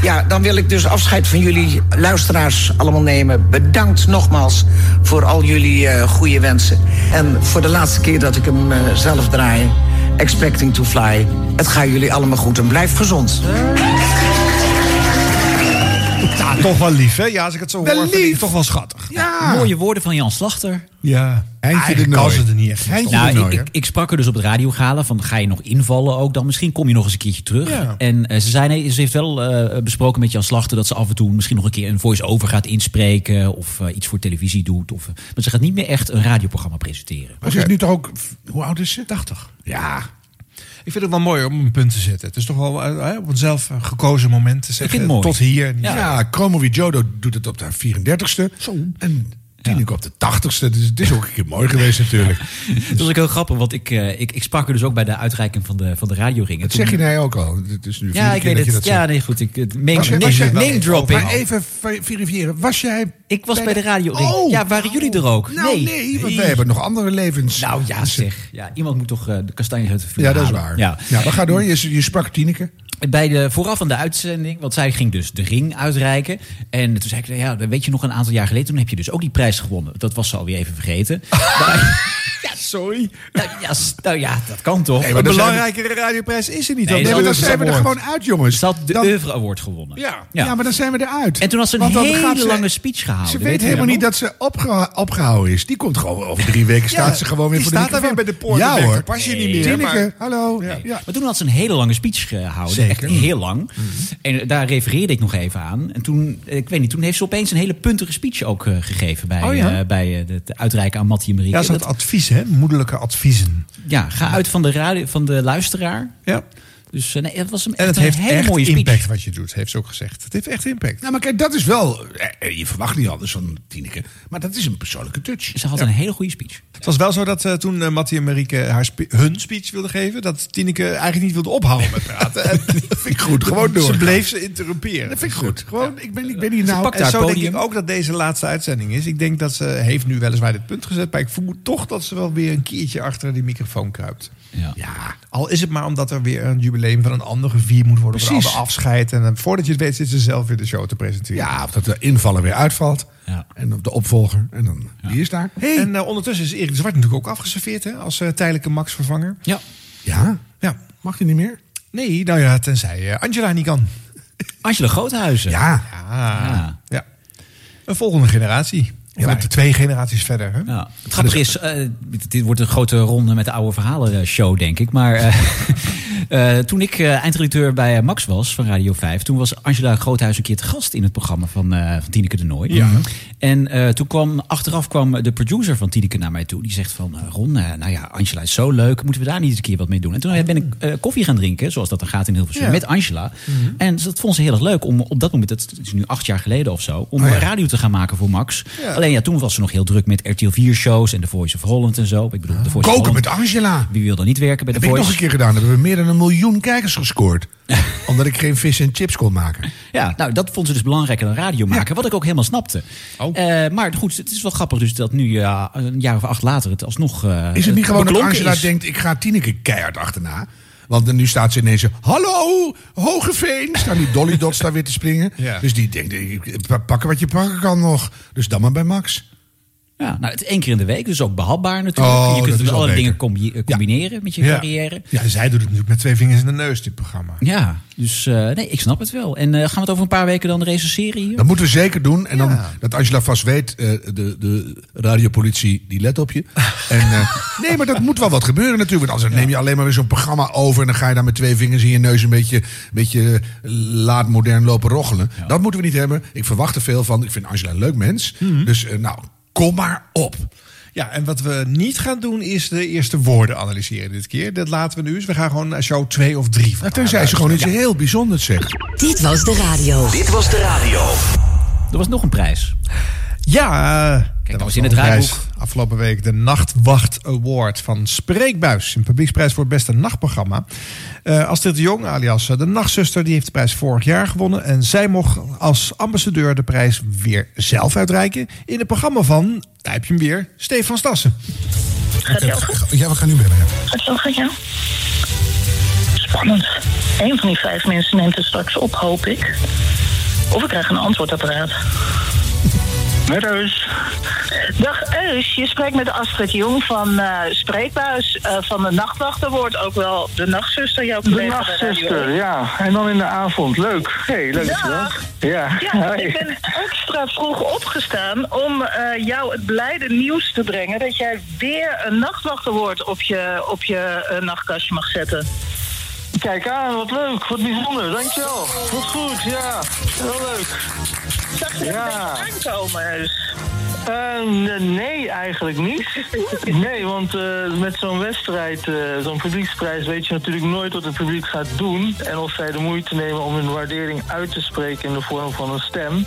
Ja, dan wil ik dus afscheid van jullie luisteraars allemaal nemen. Bedankt nogmaals voor al jullie eh, goede wensen. En voor de laatste keer dat ik hem eh, zelf draai... Expecting to Fly. Het gaat jullie allemaal goed en blijf gezond. Ja, toch wel lief, hè? Ja, als ik het zo Wel hoor, vind ik lief. toch wel schattig. Ja. Mooie woorden van Jan Slachter. Ja. Eindje de Nooi. er niet echt. Eindje Nou, de Nooi, ik, ik, ik sprak er dus op het radiogala van ga je nog invallen ook dan? Misschien kom je nog eens een keertje terug. Ja. En eh, ze, zei, nee, ze heeft wel eh, besproken met Jan Slachter dat ze af en toe misschien nog een keer een voice-over gaat inspreken of eh, iets voor televisie doet. Of, maar ze gaat niet meer echt een radioprogramma presenteren. Maar ze is nu toch ook... Hoe oud is ze? 80. Ja. Ik vind het wel mooi om een punt te zetten. Het is toch wel eh, op een zelf eh, gekozen moment te zeggen. vind het mooi. Tot hier. niet- Ja, Chromo Jodo doet het op de 34ste. En Tineke op de 80ste. Dus het is ook een keer mooi geweest natuurlijk. Dat was ook heel grappig, want ik, eh, ik, ik sprak er dus ook bij de uitreiking van de, van de radioring. Dat zeg je nou ook al. Het is nu Ja, ik weet dat het. dat Ja, nee, goed. Ik, name, Was name, was wel- name dropping. Maar even ver- verifiëren. Was jij... Ik was bij de radioring. Oh. Ja, waren jullie er ook? Nou, nee, want wij hebben nog andere levens. Nou ja, zeg. Ja, iemand moet toch eh, de kastanjes uit de vuur Ja, dat is waar. Ja. Ja, maar ga door. Je, je sprak Tineke. Bij de, vooraf aan de uitzending, want zij ging dus de ring uitreiken. En toen zei ik, ja, weet je nog een aantal jaar geleden, toen heb je dus ook die prijs gewonnen. Dat was ze alweer even vergeten. maar, ja, Sorry. Nou ja, nou ja, dat kan toch? Nee, maar Een belangrijkere radioprijs is er niet. Nee, dan Nee, zijn we er gewoon uit, jongens. Ze had de Dan- Oeuvre Award gewonnen. Ja. Ja. maar dan zijn we eruit. En toen had ze een hele ze- lange speech gehouden. Ze Weet helemaal niet dat ze opgehouden is. Die komt gewoon over drie weken. staat ze gewoon weer voor de staat daar weer bij de poort. Ja hoor. pas je niet meer. Hallo. Maar toen had ze een hele lange speech gehouden. Zeker. Echt heel lang. En daar refereerde ik nog even aan. En toen, ik weet niet, toen heeft ze opeens een hele puntige speech ook eh, gegeven bij, Oh ja? eh, bij eh, de uitreiken aan Mattie en Marieke. Ja, Dat- advies, hè? Moederlijke adviezen. ja, ga uit van de, radio, van de luisteraar. Ja. Dus eh, nee, het was een, En echt het een heeft hele echt mooie speech. impact wat je doet, heeft ze ook gezegd. Het heeft echt impact. Nou, maar kijk, dat is wel... eh, eh, Je verwacht niet anders van Tineke. Maar dat is een persoonlijke touch. Ze had een hele goede speech. Het was wel zo dat eh, toen Mattie en Marieke haar spe- hun speech wilden geven... dat Tineke eigenlijk niet wilde ophouden met praten. En Dat vind ik goed. Gewoon door. ze bleef ze interrumperen. Dat vind ik goed. Gewoon, ik ben, ik ben hier Ze nou... pakt En zo denk podium. ik ook dat deze laatste uitzending is. Ik denk dat ze heeft nu weliswaar dit punt gezet... maar ik vermoed toch dat ze wel weer een keertje achter die microfoon kruipt. Ja. Ja, al is het maar omdat er weer een jubileum van een ander gevierd moet worden. Voor Precies. de afscheid. En eh, voordat je het weet zit ze zelf weer de show te presenteren. Ja, of dat de invaller weer uitvalt. Ja. En op de opvolger. En dan, die is daar. Hey. En eh, ondertussen is Erik de Zwart natuurlijk ook afgeserveerd hè, als eh, tijdelijke Max-vervanger. Ja. Ja, Ja. mag hij niet meer? Nee, nou ja, tenzij eh, Angela niet kan. Angela Groothuizen. Ja. Ja. ja. Een volgende generatie. Je bent er twee generaties verder. Hè? Ja, het grappige is, eh, dit wordt een grote ronde met de oude verhalen show, denk ik. Maar eh, eh, toen ik eh, eindredacteur bij eh, Max was van Radio 5, toen was Angela Groothuis een keer te gast in het programma van, van Tineke de Nooi. Ja. En toen kwam, achteraf kwam de producer van Tineke naar mij toe. Die zegt van, Ron, nou ja, Angela is zo leuk, moeten we daar niet eens een keer wat mee doen? En toen ben ik koffie gaan drinken, zoals dat dan gaat in Hilversum, Ja. met Angela. En dat vond ze heel erg leuk om op dat moment, het is nu acht jaar geleden of zo, om Oh ja. radio te gaan maken voor Max. Ja. Alleen ja, toen was ze nog heel druk met RTL 4 shows en The Voice of Holland en zo. Ik bedoel, The Voice of Koken met Angela. Wie wil dan niet werken bij Dat The heb ik Voice? nog een keer gedaan. Dan hebben we meer dan een miljoen kijkers gescoord. omdat ik geen vis en chips kon maken. Ja, nou, dat vond ze dus belangrijker dan radio maken. Wat ik ook helemaal snapte. Oh. Eh, maar goed, het is wel grappig dus dat nu ja, een jaar of acht later het alsnog eh, Is het niet gewoon dat Angela is. denkt, ik ga Tineke keihard achterna? Want nu staat ze ineens hallo, Hogeveen. Staan die Dolly Dots daar weer te springen. Ja. Dus die denkt, pakken wat je pakken kan nog. Dus dan maar bij Max. Ja, nou, het is één keer in de week, dus ook behapbaar natuurlijk. Oh, je kunt wel alle dingen combi- combineren met je Ja. carrière. Ja, zij doet het natuurlijk met twee vingers in de neus, dit programma. Ja, dus eh, nee, ik snap het wel. En eh, gaan we het over een paar weken dan recenseren hier? Dat moeten we zeker doen. En dan, dat Angela vast weet, eh, de, de radiopolitie, die let op je. En, nee, maar dat moet wel wat gebeuren natuurlijk. Want anders neem je alleen maar weer zo'n programma over... en dan ga je daar met twee vingers in je neus een beetje, beetje laat modern lopen roggelen. Dat moeten we niet hebben. Ik verwacht er veel van. Ik vind Angela een leuk mens. Dus eh, nou, kom maar op. Ja, en wat we niet gaan doen is de eerste woorden analyseren dit keer. Dat laten we nu eens. We gaan gewoon naar show 2 of 3 van Nou, tenzij ze gewoon iets heel bijzonders zegt. Dit was de radio. Dit was de radio. Er was nog een prijs. Ja, uh, Kijk, dat was in het draaiboek. Afgelopen week de Nachtwacht Award van Spreekbuis. Een publieksprijs voor het beste nachtprogramma. Eh Astrid de Jong, alias eh, de Nachtzuster, die heeft de prijs vorig jaar gewonnen. En zij mocht als ambassadeur de prijs weer zelf uitreiken. In het programma van, daar heb je hem weer, Stefan Stassen. Ja, we gaan nu bellen. Ja. Gaat ja? Spannend. Eén van die vijf mensen neemt het straks op, hoop ik. Of ik krijg een antwoordapparaat. Met Eus. Dag Eus, je spreekt met Astrid Jong van eh, Spreekbuis eh, van de Nachtwachter. Wordt ook wel de nachtzuster, jouw De collega. nachtzuster, 1. ja. En dan in de avond. Leuk. hey, leuk je Ja. Ja. Ik ben extra vroeg opgestaan om eh, jou het blijde nieuws te brengen... dat jij weer een nachtwachter wordt op je, op je nachtkastje mag zetten. Kijk aan, wat leuk. Wat bijzonder. Dankjewel. Wat goed, ja. Heel leuk. Zag je Ja. aankomen? Eh, nee, eigenlijk niet. Nee, want eh, met zo'n wedstrijd, eh, zo'n publieksprijs, weet je natuurlijk nooit wat het publiek gaat doen. En of zij de moeite nemen om hun waardering uit te spreken in de vorm van een stem.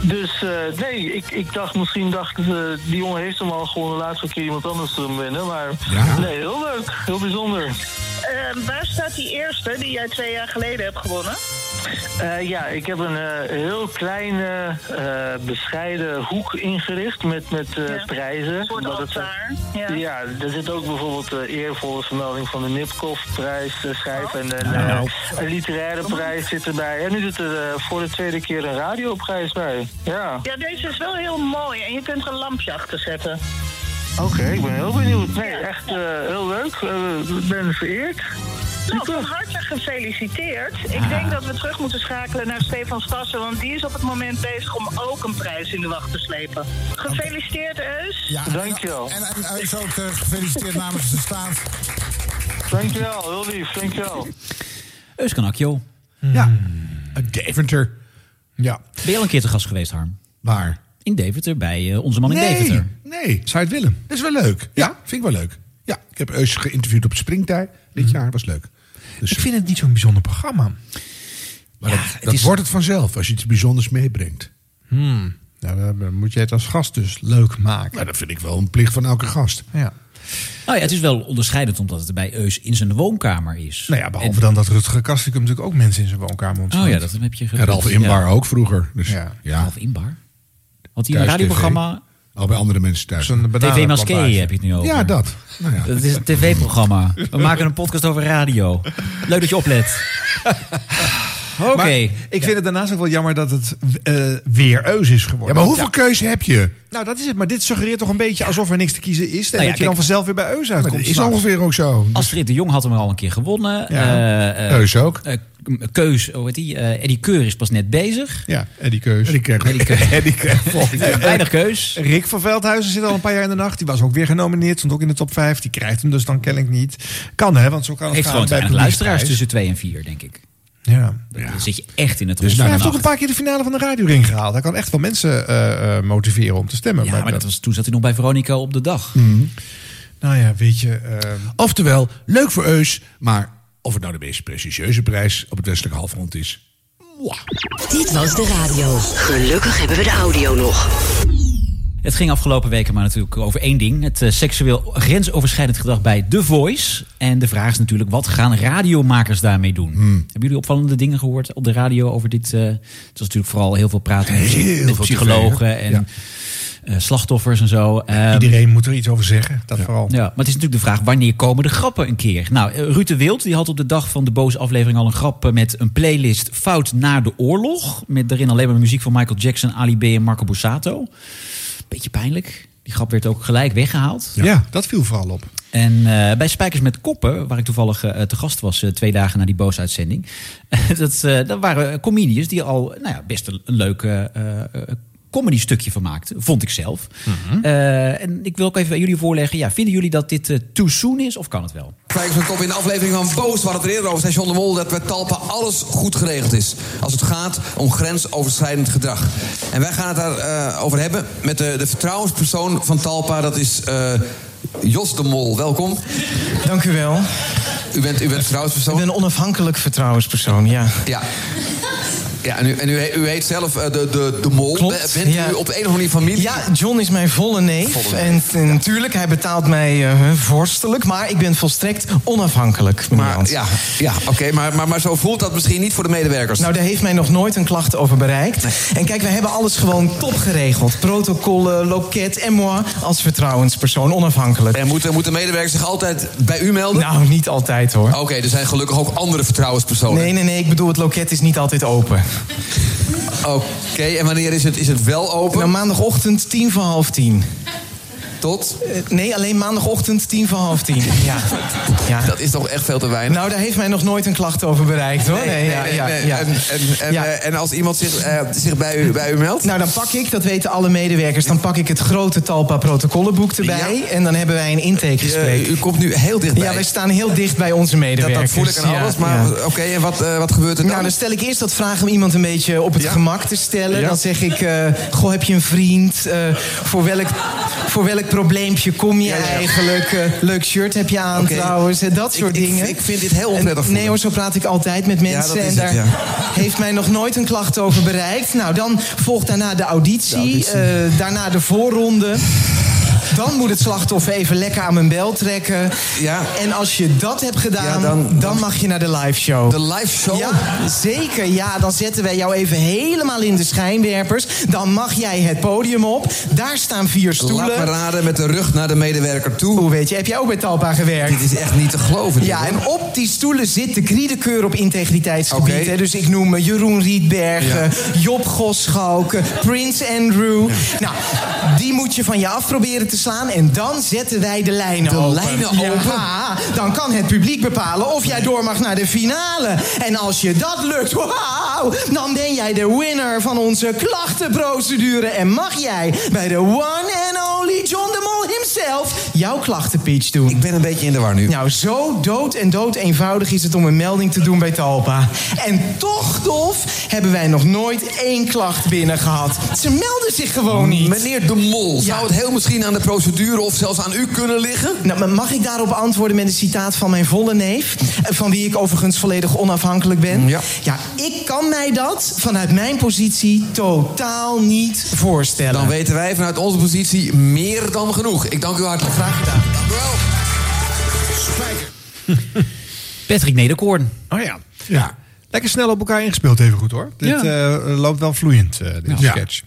Dus eh, nee, ik, ik dacht misschien dacht die jongen heeft hem al gewoon de laatste keer iemand anders te winnen. Maar Ja. nee, heel leuk. Heel bijzonder. Waar staat die eerste die jij twee jaar geleden hebt gewonnen? Eh, ja, ik heb een eh, heel kleine, eh, bescheiden hoek ingericht met, met eh, prijzen. Een Dat. Ja. Ja, er zit ook bijvoorbeeld een eervolle vermelding van de Nipkoff-prijs schrijf en een, Nou. eh, een literaire prijs zit erbij. En nu zit er eh, voor de tweede keer een radioprijs bij. Ja. Ja, deze is wel heel mooi en je kunt er een lampje achter zetten. Oké, ik ben heel benieuwd. Nee, echt eh, heel leuk. Eh, Ik ben vereerd. Nou, van harte gefeliciteerd. Ik denk dat we terug moeten schakelen naar Stefan Stassen, want die is op het moment bezig om ook een prijs in de wacht te slepen. Gefeliciteerd, Eus. Ja, Dankjewel. En, en, en is ook eh, gefeliciteerd namens de staat. Dankjewel, heel lief. Dankjewel. Euskanakjo. Ja, uit Deventer. Ja. Ben je al een keer te gast geweest, Harm? Waar? In Deventer, bij eh, onze man in nee, Deventer. nee. Zou je het willen? Dat is wel leuk. Ja, vind ik wel leuk. Ja, ik heb Eus geïnterviewd op Springtij dit jaar. Was leuk. Dus, Ik vind het niet zo'n bijzonder programma. maar dat dat is- wordt het vanzelf als je iets bijzonders meebrengt. Hmm. Nou, dan moet jij het als gast dus leuk maken. Nou, dat vind ik wel een plicht van elke gast. Ja. Nou ja, het is wel onderscheidend omdat het bij Eus in zijn woonkamer is. Nou ja, behalve dan dat Rutger Kastrikum natuurlijk ook mensen in zijn woonkamer ontsloot. Oh ja, dat heb je En Ralf Inbar ook vroeger. Dus, Ja. ja. Ralf Inbar? Had hij een radioprogramma? Al bij andere mensen thuis. TV Maské heb je het nu over. Ja, dat. Nou ja. Dat is een tv-programma. We maken een podcast over radio. Leuk dat je oplet. Oké. Ik vind het daarnaast ook wel jammer dat het eh, weer Eus is geworden. Ja, maar hoeveel keuze heb je? Nou, dat is het. Maar dit suggereert toch een beetje alsof er niks te kiezen is. En Nou ja, dat je dan vanzelf weer bij Eus uitkomt. dat is ongeveer ook zo. Astrid de Jong had hem al een keer gewonnen. Ja. Eh, eh, Eus ook. Keus, hoe heet die? Eh, Eddie Keur is pas net bezig. Ja, Eddie Keus. Eddie Keus. en die krijgt volgend jaar. Weinig keus. Rick van Veldhuizen zit al een paar jaar in de nacht. Die was ook weer genomineerd. Stond ook in de top 5. Die krijgt hem dus dan kennelijk niet. Kan hè, want zo kan het Heeft gaan gewoon bij luisteraars tussen 2 en 4, denk ik. Ja. Dan zit je echt in het Dus rond hij heeft de ook een paar keer de finale van de radioring gehaald. Hij kan echt wel mensen eh, eh, motiveren om te stemmen. Ja, maar dat was, toen zat hij nog bij Veronica op de dag. Nou ja, weet je... eh, Oftewel, leuk voor Eus, maar of het nou de meest prestigieuze prijs op het westelijke halfrond is. mwah. Dit was de radio. Gelukkig hebben we de audio nog. Het ging afgelopen weken maar natuurlijk over één ding. Het eh, seksueel grensoverschrijdend gedrag bij The Voice. En de vraag is natuurlijk, wat gaan radiomakers daarmee doen? Hmm. Hebben jullie opvallende dingen gehoord op de radio over dit? eh, het was natuurlijk vooral heel veel praten met, Heel met veel psychologen en Ja. eh, slachtoffers en zo. Ehm, iedereen moet er iets over zeggen. Dat vooral. ja, maar het is natuurlijk de vraag, wanneer komen de grappen een keer? Nou, Ruud de Wild die had op de dag van de boze aflevering al een grap met een playlist Fout na de oorlog. Met daarin alleen maar muziek van Michael Jackson, Ali B en Marco Borsato. Beetje pijnlijk. Die grap werd ook gelijk weggehaald. Ja. dat viel vooral op. En eh, bij Spijkers met Koppen, waar ik toevallig eh, te gast was eh, twee dagen na die boze uitzending. dat, eh, dat waren comedians die al nou ja, best een, een leuke eh, eh, comedy stukje van maakten. Vond ik zelf. Eh, en ik wil ook even aan jullie voorleggen. Ja, vinden jullie dat dit eh, too soon is of kan het wel? Kijkers met kop in de aflevering van Boos, waar het er eerder over zei John de Mol, dat bij Talpa alles goed geregeld is. Als het gaat om grensoverschrijdend gedrag. En wij gaan het daarover over hebben met de, de vertrouwenspersoon van Talpa, dat is eh, Jos de Mol. Welkom. Dank u wel. U bent, u bent vertrouwenspersoon? Ik ben een onafhankelijk vertrouwenspersoon, ja. Ja. Ja, en u, en u, he- u heet zelf eh, de, de, de Mol. Klopt, Bent ja. u op een of andere manier familie? Ja, John is mijn volle neef. Volle En, natuurlijk, hij betaalt mij eh, vorstelijk. Maar ik ben volstrekt onafhankelijk, Maar, ja, ja oké, maar, maar, maar zo voelt dat misschien niet voor de medewerkers. Nou, daar heeft mij nog nooit een klacht over bereikt. En kijk, we hebben alles gewoon top geregeld. Protocollen, loket en moi als vertrouwenspersoon, onafhankelijk. En moeten, moeten medewerkers zich altijd bij u melden? Nou, niet altijd hoor. Oké, er zijn gelukkig ook andere vertrouwenspersonen. Nee, nee, nee, ik bedoel, het loket is niet altijd open. Oké, en wanneer is het, is het wel open? Nou, maandagochtend tien voor half tien. Tot? Eh, nee, alleen maandagochtend tien voor half tien. Ja. ja. Dat is toch echt veel te weinig? Nou, daar heeft mij nog nooit een klacht over bereikt, hoor. Nee, ja, ja, ja. En, en, en, Ja. eh, en als iemand zich, eh, zich bij, u, bij u meldt? Nou, dan pak ik, dat weten alle medewerkers... dan pak ik het grote Talpa protocollenboek erbij... en dan hebben wij een intakegesprek. u komt nu heel dichtbij. Ja, wij staan heel dicht bij onze medewerkers. dat voel ik aan Ja, alles, maar ja. oké, en wat, eh, wat gebeurt er dan? Nou, dan stel ik eerst dat vraag om iemand een beetje op het Ja. gemak te stellen. Ja. Dan zeg ik, eh, goh, heb je een vriend? Eh, voor, welk, voor welk probleempje kom je Ja, ja. eigenlijk? Eh, leuk shirt heb je aan trouwens? Eh, dat soort ik- dingen. ik vind dit heel onprettig En-. Nee hoor, zo praat ik altijd met mensen. dat is en het, daar ja. heeft mij nog nooit een klacht over bereikt. Nou, dan volgt daarna de auditie. De auditie. eh, daarna de voorronde. Dan moet het slachtoffer even lekker aan mijn bel trekken. Ja. En als je dat hebt gedaan, Ja, dan- dan, mag je naar de live show. De live show? Ja, zeker. Ja, dan zetten wij jou even helemaal in de schijnwerpers. Dan mag jij het podium op. Daar staan vier stoelen. Laat me raden met de rug naar de medewerker toe. Hoe weet je, heb jij ook bij Talpa gewerkt? Dit is echt niet te geloven. Ja, en op die stoelen zit de kriedekeur op integriteitsgebied. Dus ik noem Jeroen Rietbergen, Job Goschalk, Prins Andrew. Nou, die moet je van je af proberen te slaan en dan zetten wij de lijnen De open. lijnen open? Ja, dan kan het publiek bepalen of jij door mag naar de finale. En als je dat lukt, wauw, dan ben jij de winner van onze klachtenprocedure. En mag jij bij de one and only John de Mol himself jouw klachtenpitch doen. Ik ben een beetje in de war nu. Nou, zo dood en dood eenvoudig is het om een melding te doen bij Talpa. En toch, Dolf, hebben wij nog nooit één klacht binnen gehad. Ze melden zich gewoon niet. Meneer de Mol, zou het heel misschien aan de procedure of zelfs aan u kunnen liggen? Nou, maar mag ik daarop antwoorden met een citaat van mijn volle neef? Eh, Van wie ik overigens volledig onafhankelijk ben. Ja. ja, ik kan mij dat vanuit mijn positie totaal niet voorstellen. Dan weten wij vanuit onze positie meer dan genoeg. Ik dank u hartelijk. Graag gedaan. Dank u wel. Patrick Nederkoorn. Oh ja. Ja. Lekker snel op elkaar ingespeeld even goed hoor. Dit Ja. eh, loopt wel vloeiend, eh deze Ja. sketch.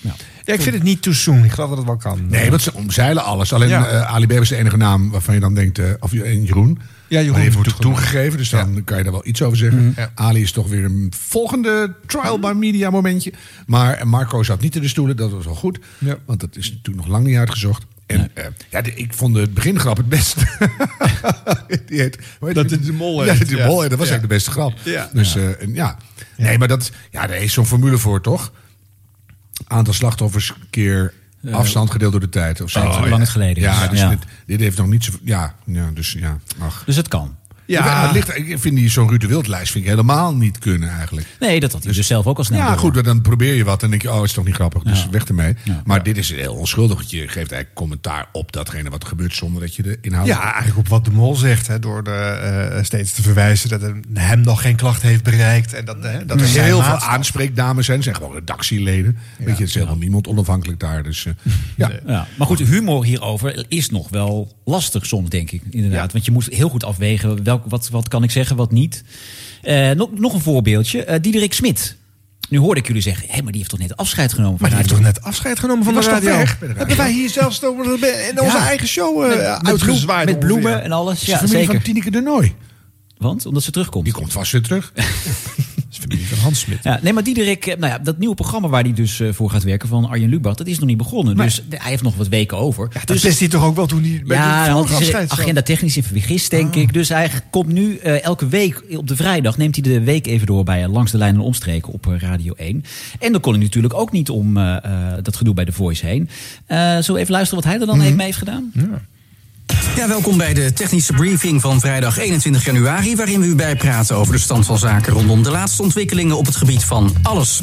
Ja. ik vind het niet too soon. Ik geloof dat het wel kan. Nee, want ze omzeilen alles. Alleen Ja. eh, Ali B is de enige naam waarvan je dan denkt... eh, of en Jeroen. Ja, Jeroen Maar die heeft het toegegeven, dus dan kan je daar wel iets over zeggen. Ali is toch weer een volgende trial by media momentje. Maar Marco zat niet in de stoelen, dat was wel goed. Want dat is natuurlijk nog lang niet uitgezocht. En eh, ja, de- ik vond de begingrap het beste. Die heet, hoe heet Dat die? het de mol Ja, heet, dat de ja. mol heet, dat was Ja. eigenlijk de beste grap. Ja. Dus eh, en ja. Nee, maar dat, ja, daar is zo'n formule voor, toch? Aantal slachtoffers keer afstand gedeeld door de tijd. Of zo. Hoe lang het geleden is. Ja, dus Ja. Dit, dit heeft nog niet zo... Ja, ja dus ja, ach. Dus het kan. Ja, het ligt, ik vind die zo'n Ruud de Wild-lijst vind ik helemaal niet kunnen eigenlijk. Nee, dat had hij dus zelf ook al snel Ja, door. goed, dan probeer je wat en denk je, oh, is toch niet grappig, dus Ja. weg ermee. Ja. Maar dit is heel onschuldig, want je geeft eigenlijk commentaar op datgene wat er gebeurt zonder dat je de inhoud... Ja, eigenlijk op wat de mol zegt. Hè, door de, eh, steeds te verwijzen dat er hem nog geen klacht heeft bereikt. En dat, hè, dat dat er heel veel aanspreekdames zijn, zijn gewoon redactieleden. Weet je, het is helemaal niemand onafhankelijk daar. Dus, eh, ja. Ja, maar goed, humor hierover is nog wel lastig soms, denk ik. Inderdaad. Want je moet heel goed afwegen welk, wat, wat kan ik zeggen, wat niet. Eh, nog, nog een voorbeeldje. Eh Diederik Smit. Nu hoorde ik jullie zeggen, hé, maar die heeft toch net afscheid genomen van Maar die heeft toch net afscheid genomen van de radio? weg de radio? Hebben wij hier zelfs in onze Ja. eigen show eh Met- uitgezwaaid. met ongeveer. bloemen en alles. Ja, familie zeker. van Tineke de Nooi. Want? Omdat ze terugkomt. Die komt vast weer terug. Is familie van Hans Smit. Ja, nee, maar Diederik, eh, nou ja, dat nieuwe programma waar hij dus eh, voor gaat werken van Arjen Lubach, dat is nog niet begonnen. Dus hij heeft nog wat weken over. Dus wist hij toch ook wel toen hij bij ja, de afscheid agenda technisch in vergist, denk ik. Dus hij komt nu eh, elke week op de vrijdag, neemt hij de week even door bij Langs de Lijn en Omstreken op Radio 1. En dan kon hij natuurlijk ook niet om dat gedoe bij The Voice heen. Zullen we even luisteren wat hij er dan heeft mee heeft gedaan? Ja, welkom bij de technische briefing van vrijdag 21 januari... waarin we u bijpraten over de stand van zaken... rondom de laatste ontwikkelingen op het gebied van alles.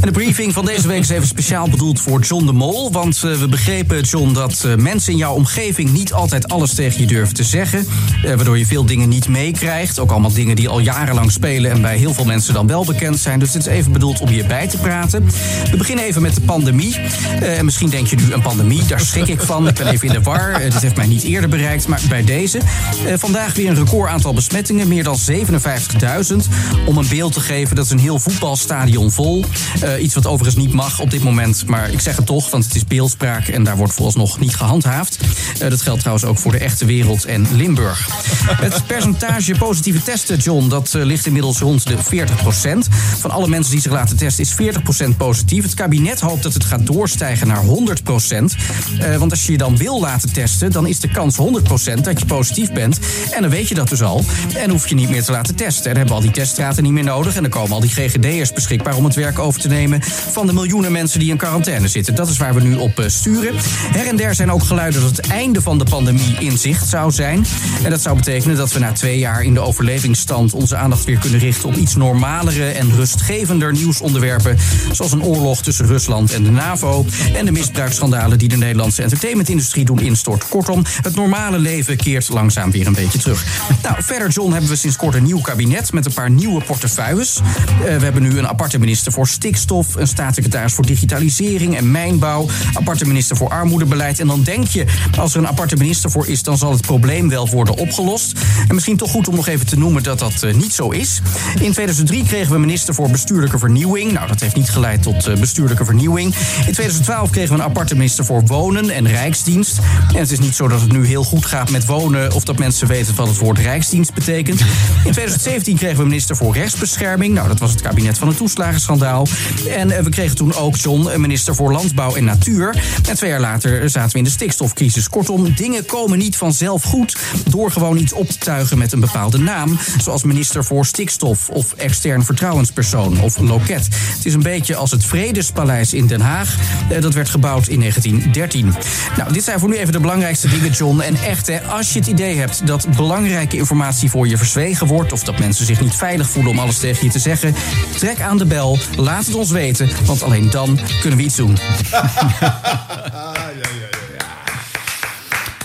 En de briefing van deze week is even speciaal bedoeld voor John de Mol... want eh, we begrepen, John, dat eh, mensen in jouw omgeving... niet altijd alles tegen je durven te zeggen... eh, waardoor je veel dingen niet meekrijgt. Ook allemaal dingen die al jarenlang spelen... en bij heel veel mensen dan wel bekend zijn. Dus dit is even bedoeld om je bij te praten. We beginnen even met de pandemie. En misschien denk je nu, een pandemie, daar schrik ik van. Ik ben even in de war. Dit heeft mij niet eerder bereikt, maar bij deze. Eh, vandaag weer een record aantal besmettingen, meer dan 57.000. Om een beeld te geven, dat is een heel voetbalstadion vol. Eh, iets wat overigens niet mag op dit moment, maar ik zeg het toch, want het is beeldspraak en daar wordt vooralsnog niet gehandhaafd. Eh, dat geldt trouwens ook voor de echte wereld en Limburg. Het percentage positieve testen, John, dat eh, ligt inmiddels rond de 40% Van alle mensen die zich laten testen is 40% positief. Het kabinet hoopt dat het gaat doorstijgen naar 100% Eh, want als je je dan wil laten testen, dan is de kans 100% dat je positief bent. En dan weet je dat dus al. En hoef je niet meer te laten testen. En dan hebben we al die teststraten niet meer nodig. En dan komen al die GGD'ers beschikbaar om het werk over te nemen van de miljoenen mensen die in quarantaine zitten. Dat is waar we nu op eh, sturen. Her en der zijn ook geluiden dat het einde van de pandemie in zicht zou zijn. En dat zou betekenen dat we na twee jaar in de overlevingsstand onze aandacht weer kunnen richten op iets normalere en rustgevender nieuwsonderwerpen. Zoals een oorlog tussen Rusland en de NAVO. En de misbruiksschandalen die de Nederlandse entertainmentindustrie doen instorten. Kortom, het normale leven keert langzaam weer een beetje terug. Nou, verder, John, hebben we sinds kort een nieuw kabinet met een paar nieuwe portefeuilles. Eh, we hebben nu een aparte minister voor stikstof, een staatssecretaris voor digitalisering en mijnbouw, aparte minister voor armoedebeleid. En dan denk je, als er een aparte minister voor is, dan zal het probleem wel worden opgelost. En misschien toch goed om nog even te noemen dat dat eh, niet zo is. In 2003 kregen we minister voor bestuurlijke vernieuwing. Nou, dat heeft niet geleid tot eh, bestuurlijke vernieuwing. In 2012 kregen we een aparte minister voor wonen en rijksdienst. En het is niet zo dat het nu heel goed gaat met wonen... of dat mensen weten wat het woord rijksdienst betekent. In 2017 kregen we minister voor rechtsbescherming. Nou, dat was het kabinet van het toeslagenschandaal. En eh, we kregen toen ook John, minister voor landbouw en natuur. En twee jaar later zaten we in de stikstofcrisis. Kortom, dingen komen niet vanzelf goed... door gewoon iets op te tuigen met een bepaalde naam. Zoals minister voor stikstof of extern vertrouwenspersoon of loket. Het is een beetje als het Vredespaleis in Den Haag. Eh, Dat werd gebouwd in 1913. Nou, dit zijn voor nu even de belangrijkste dingen, John. En echt, hè, als je het idee hebt dat belangrijke informatie voor je verzwegen wordt... of dat mensen zich niet veilig voelen om alles tegen je te zeggen... trek aan de bel, laat het ons weten, want alleen dan kunnen we iets doen. Ja,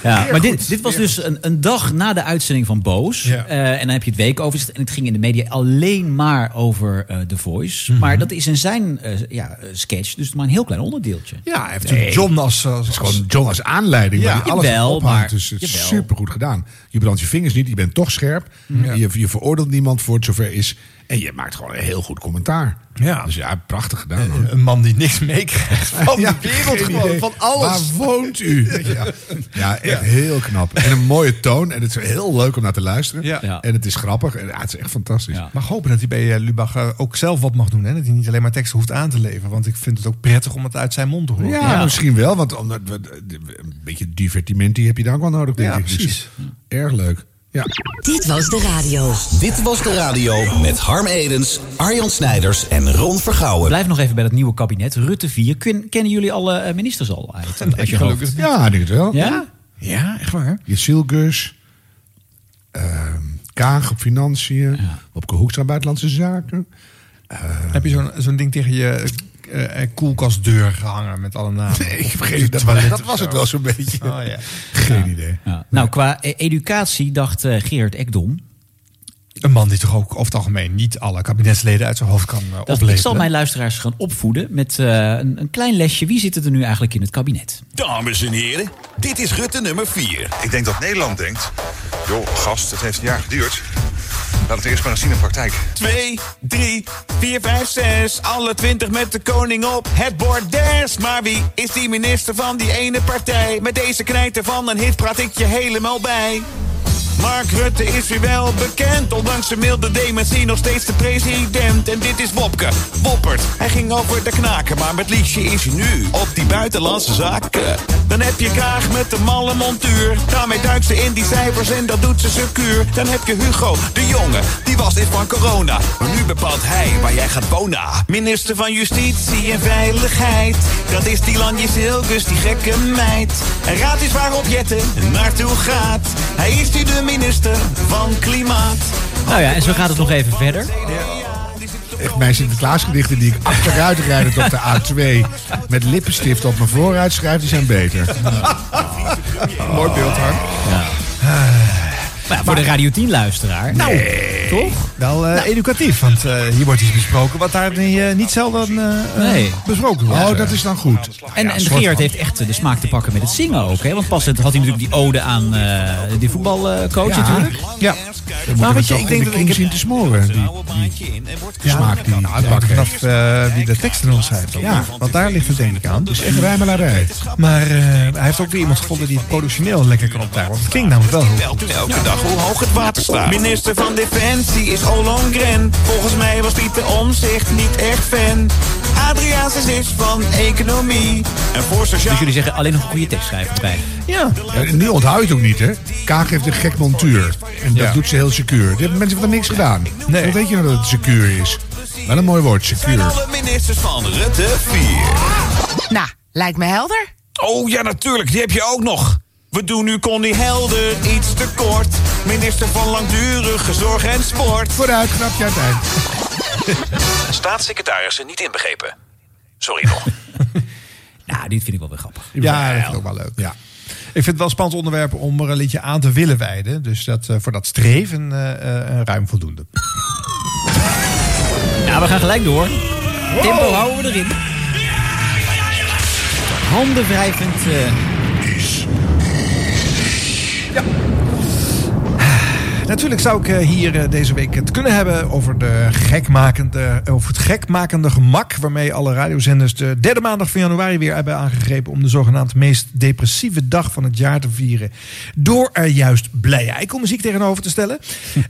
Zeer maar dit, dit was dus een, een dag na de uitzending van Boos. Eh, en dan heb je het weekoverzicht. En het ging in de media alleen maar over eh The Voice. Mhm. Maar dat is in zijn eh, ja, sketch dus maar een heel klein onderdeeltje. Ja, hij heeft natuurlijk John als... als, gewoon John als aanleiding. Ja. alles Jawel, op ophangt. maar- Dus het is supergoed gedaan. Je brandt je vingers niet, je bent toch scherp. Ja. Je, je veroordeelt niemand voor het zover is. En je maakt gewoon een heel goed commentaar. Ja. Dus ja, prachtig gedaan. hoor. Een man die niks meekrijgt van Ja, de wereld, gewoon, idee. van alles. Waar woont u? Ja, ja echt heel knap. En een mooie toon. En het is heel leuk om naar te luisteren. Ja. Ja. En het is grappig. En, ja, het is echt fantastisch. Mag hopen dat hij bij eh, Lubach eh, ook zelf wat mag doen. Hè? Dat hij niet alleen maar teksten hoeft aan te leveren. Want ik vind het ook prettig om het uit zijn mond te horen. Ja, misschien wel. Want omdat we, een beetje divertimenti heb je dan ook wel nodig, denk Ja, ik. Dus precies. erg leuk. Ja. Dit was de radio. Dit was de radio met Harm Edens, Arjan Snijders en Ron Vergouwen. Blijf nog even bij dat nieuwe kabinet. Rutte 4. Ken- kennen jullie alle eh, ministers al uit? uit je hoofd? gelukkig Ja, ik denk het wel. Ja? Ja, echt waar. Jeziel Gus. ehm, Kaag op financiën. Op Hoekstra buitenlandse zaken. Heb je zo'n zo'n ding tegen je eh, eh, koelkastdeur gehangen met alle namen? Nee, ik toilet Dat of was zo? het wel zo'n beetje. Oh, ja. Geen idee. Ja. Nou, qua e- educatie dacht eh, Gerard Ekdom... Een man die toch ook over het algemeen niet alle kabinetsleden uit zijn hoofd kan uh, Dat, opleveren. ik zal mijn luisteraars gaan opvoeden met eh, een, een klein lesje. Wie zit er nu eigenlijk in het kabinet? Dames en heren, dit is Rutte nummer 4. Ik denk dat Nederland denkt... joh, gast, het heeft een jaar geduurd. Laat het eerst maar eens zien in praktijk. 2, 3, 4, 5, 6. Alle 20 met de koning op het bordes. Maar wie is die minister van die ene partij? Met deze knijter van een hit praat ik je helemaal bij. Mark Rutte is weer wel bekend. Ondanks zijn milde dementie nog steeds de president. En dit is Wopke, Woppert. Hij ging over de knaken, maar met Liesje is hij nu op die buitenlandse zaken. Dan heb je Kaag met de malle montuur. Daarmee duikt ze in die cijfers en dat doet ze secuur. Dan heb je Hugo, de jongen, die was dit van corona. Maar nu bepaalt hij waar jij gaat wonen. Minister van Justitie en Veiligheid. Dat is die Lanje Silgus, die gekke meid. En raad eens waarop Jette naartoe gaat. Hij is nu de minister van Klimaat. Nou ja, en zo gaat het nog even verder. Echt mijn Sinterklaasgedichten die ik achteruit rijdend op de A2 met lippenstift op mijn vooruit schrijf, die zijn beter. Mooi beeld, Harm. Ja. Maar ja, voor de Radio 10 luisteraar. Nou, toch? Wel eh, educatief, want eh, hier wordt iets besproken wat daar niet, eh, niet zelden Nee. besproken wordt. Oh, dat is dan goed. En, en Gerard heeft echt de smaak te pakken met het zingen ook. Hè? Want pas had hij natuurlijk die ode aan eh die voetbalcoach Ja. natuurlijk. Ja. Maar weet je, ik denk dat ik zien te smoren. Die, die smaak die Nou, hij het te hangt er pakken vanaf heeft. eh, wie de teksten ons schrijft. ook. Ja. Want daar ligt het denk ik aan. Dus echt rijmelarij. Maar eh, hij heeft ook weer iemand gevonden die het productioneel lekker kan optuigen. Want het klinkt namelijk wel heel goed. Elke dag hoe hoog het water staat. Minister van Defensie is Ollongren. Volgens mij was Pieter Omzicht niet echt fan. Adriaansens is van economie. En voor sociaal... Dus jullie zeggen alleen nog een goede tekst schrijven erbij. Ja. Ja, nu onthoud je het ook niet, hè? Kaag heeft een gek montuur. En dat Ja. doet ze heel secuur. Die hebben mensen van niks gedaan. Nee. Hoe weet je nou dat het secuur is? Wel een mooi woord, zijn secuur. alle ministers van Rutte 4. Nou, lijkt me helder. Oh ja, natuurlijk, die heb je ook nog. We doen nu Connie Helder iets te kort. Minister van Langdurige Zorg en Sport. Vooruit, knap je aan het eind. Staatssecretarissen niet inbegrepen. Sorry nog. Nou, dit vind ik wel weer grappig. Ja, dat vind ik ook wel leuk. Ja. Ik vind het wel een spannend onderwerp om er een liedje aan te willen wijden. Dus dat, eh, voor dat streven eh, eh, ruim voldoende. Nou, we gaan gelijk door. Tempo houden we erin. Handen wrijvend. Eh, Natuurlijk zou ik eh, hier eh, deze week het kunnen hebben over, de gekmakende, over het gekmakende gemak waarmee alle radiozenders de derde maandag van januari weer hebben aangegrepen om de zogenaamd meest depressieve dag van het jaar te vieren. Door er juist blije eikelmuziek tegenover te stellen.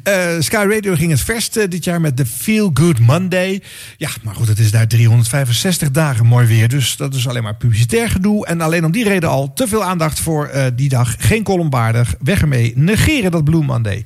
Eh, Sky Radio ging het verst dit jaar met de Feel Good Monday. Ja, maar goed, het is daar 365 dagen mooi weer. Dus dat is alleen maar publicitair gedoe. En alleen om die reden al te veel aandacht voor die dag. Geen columnwaardig. Weg ermee. Negeren dat Blue Monday.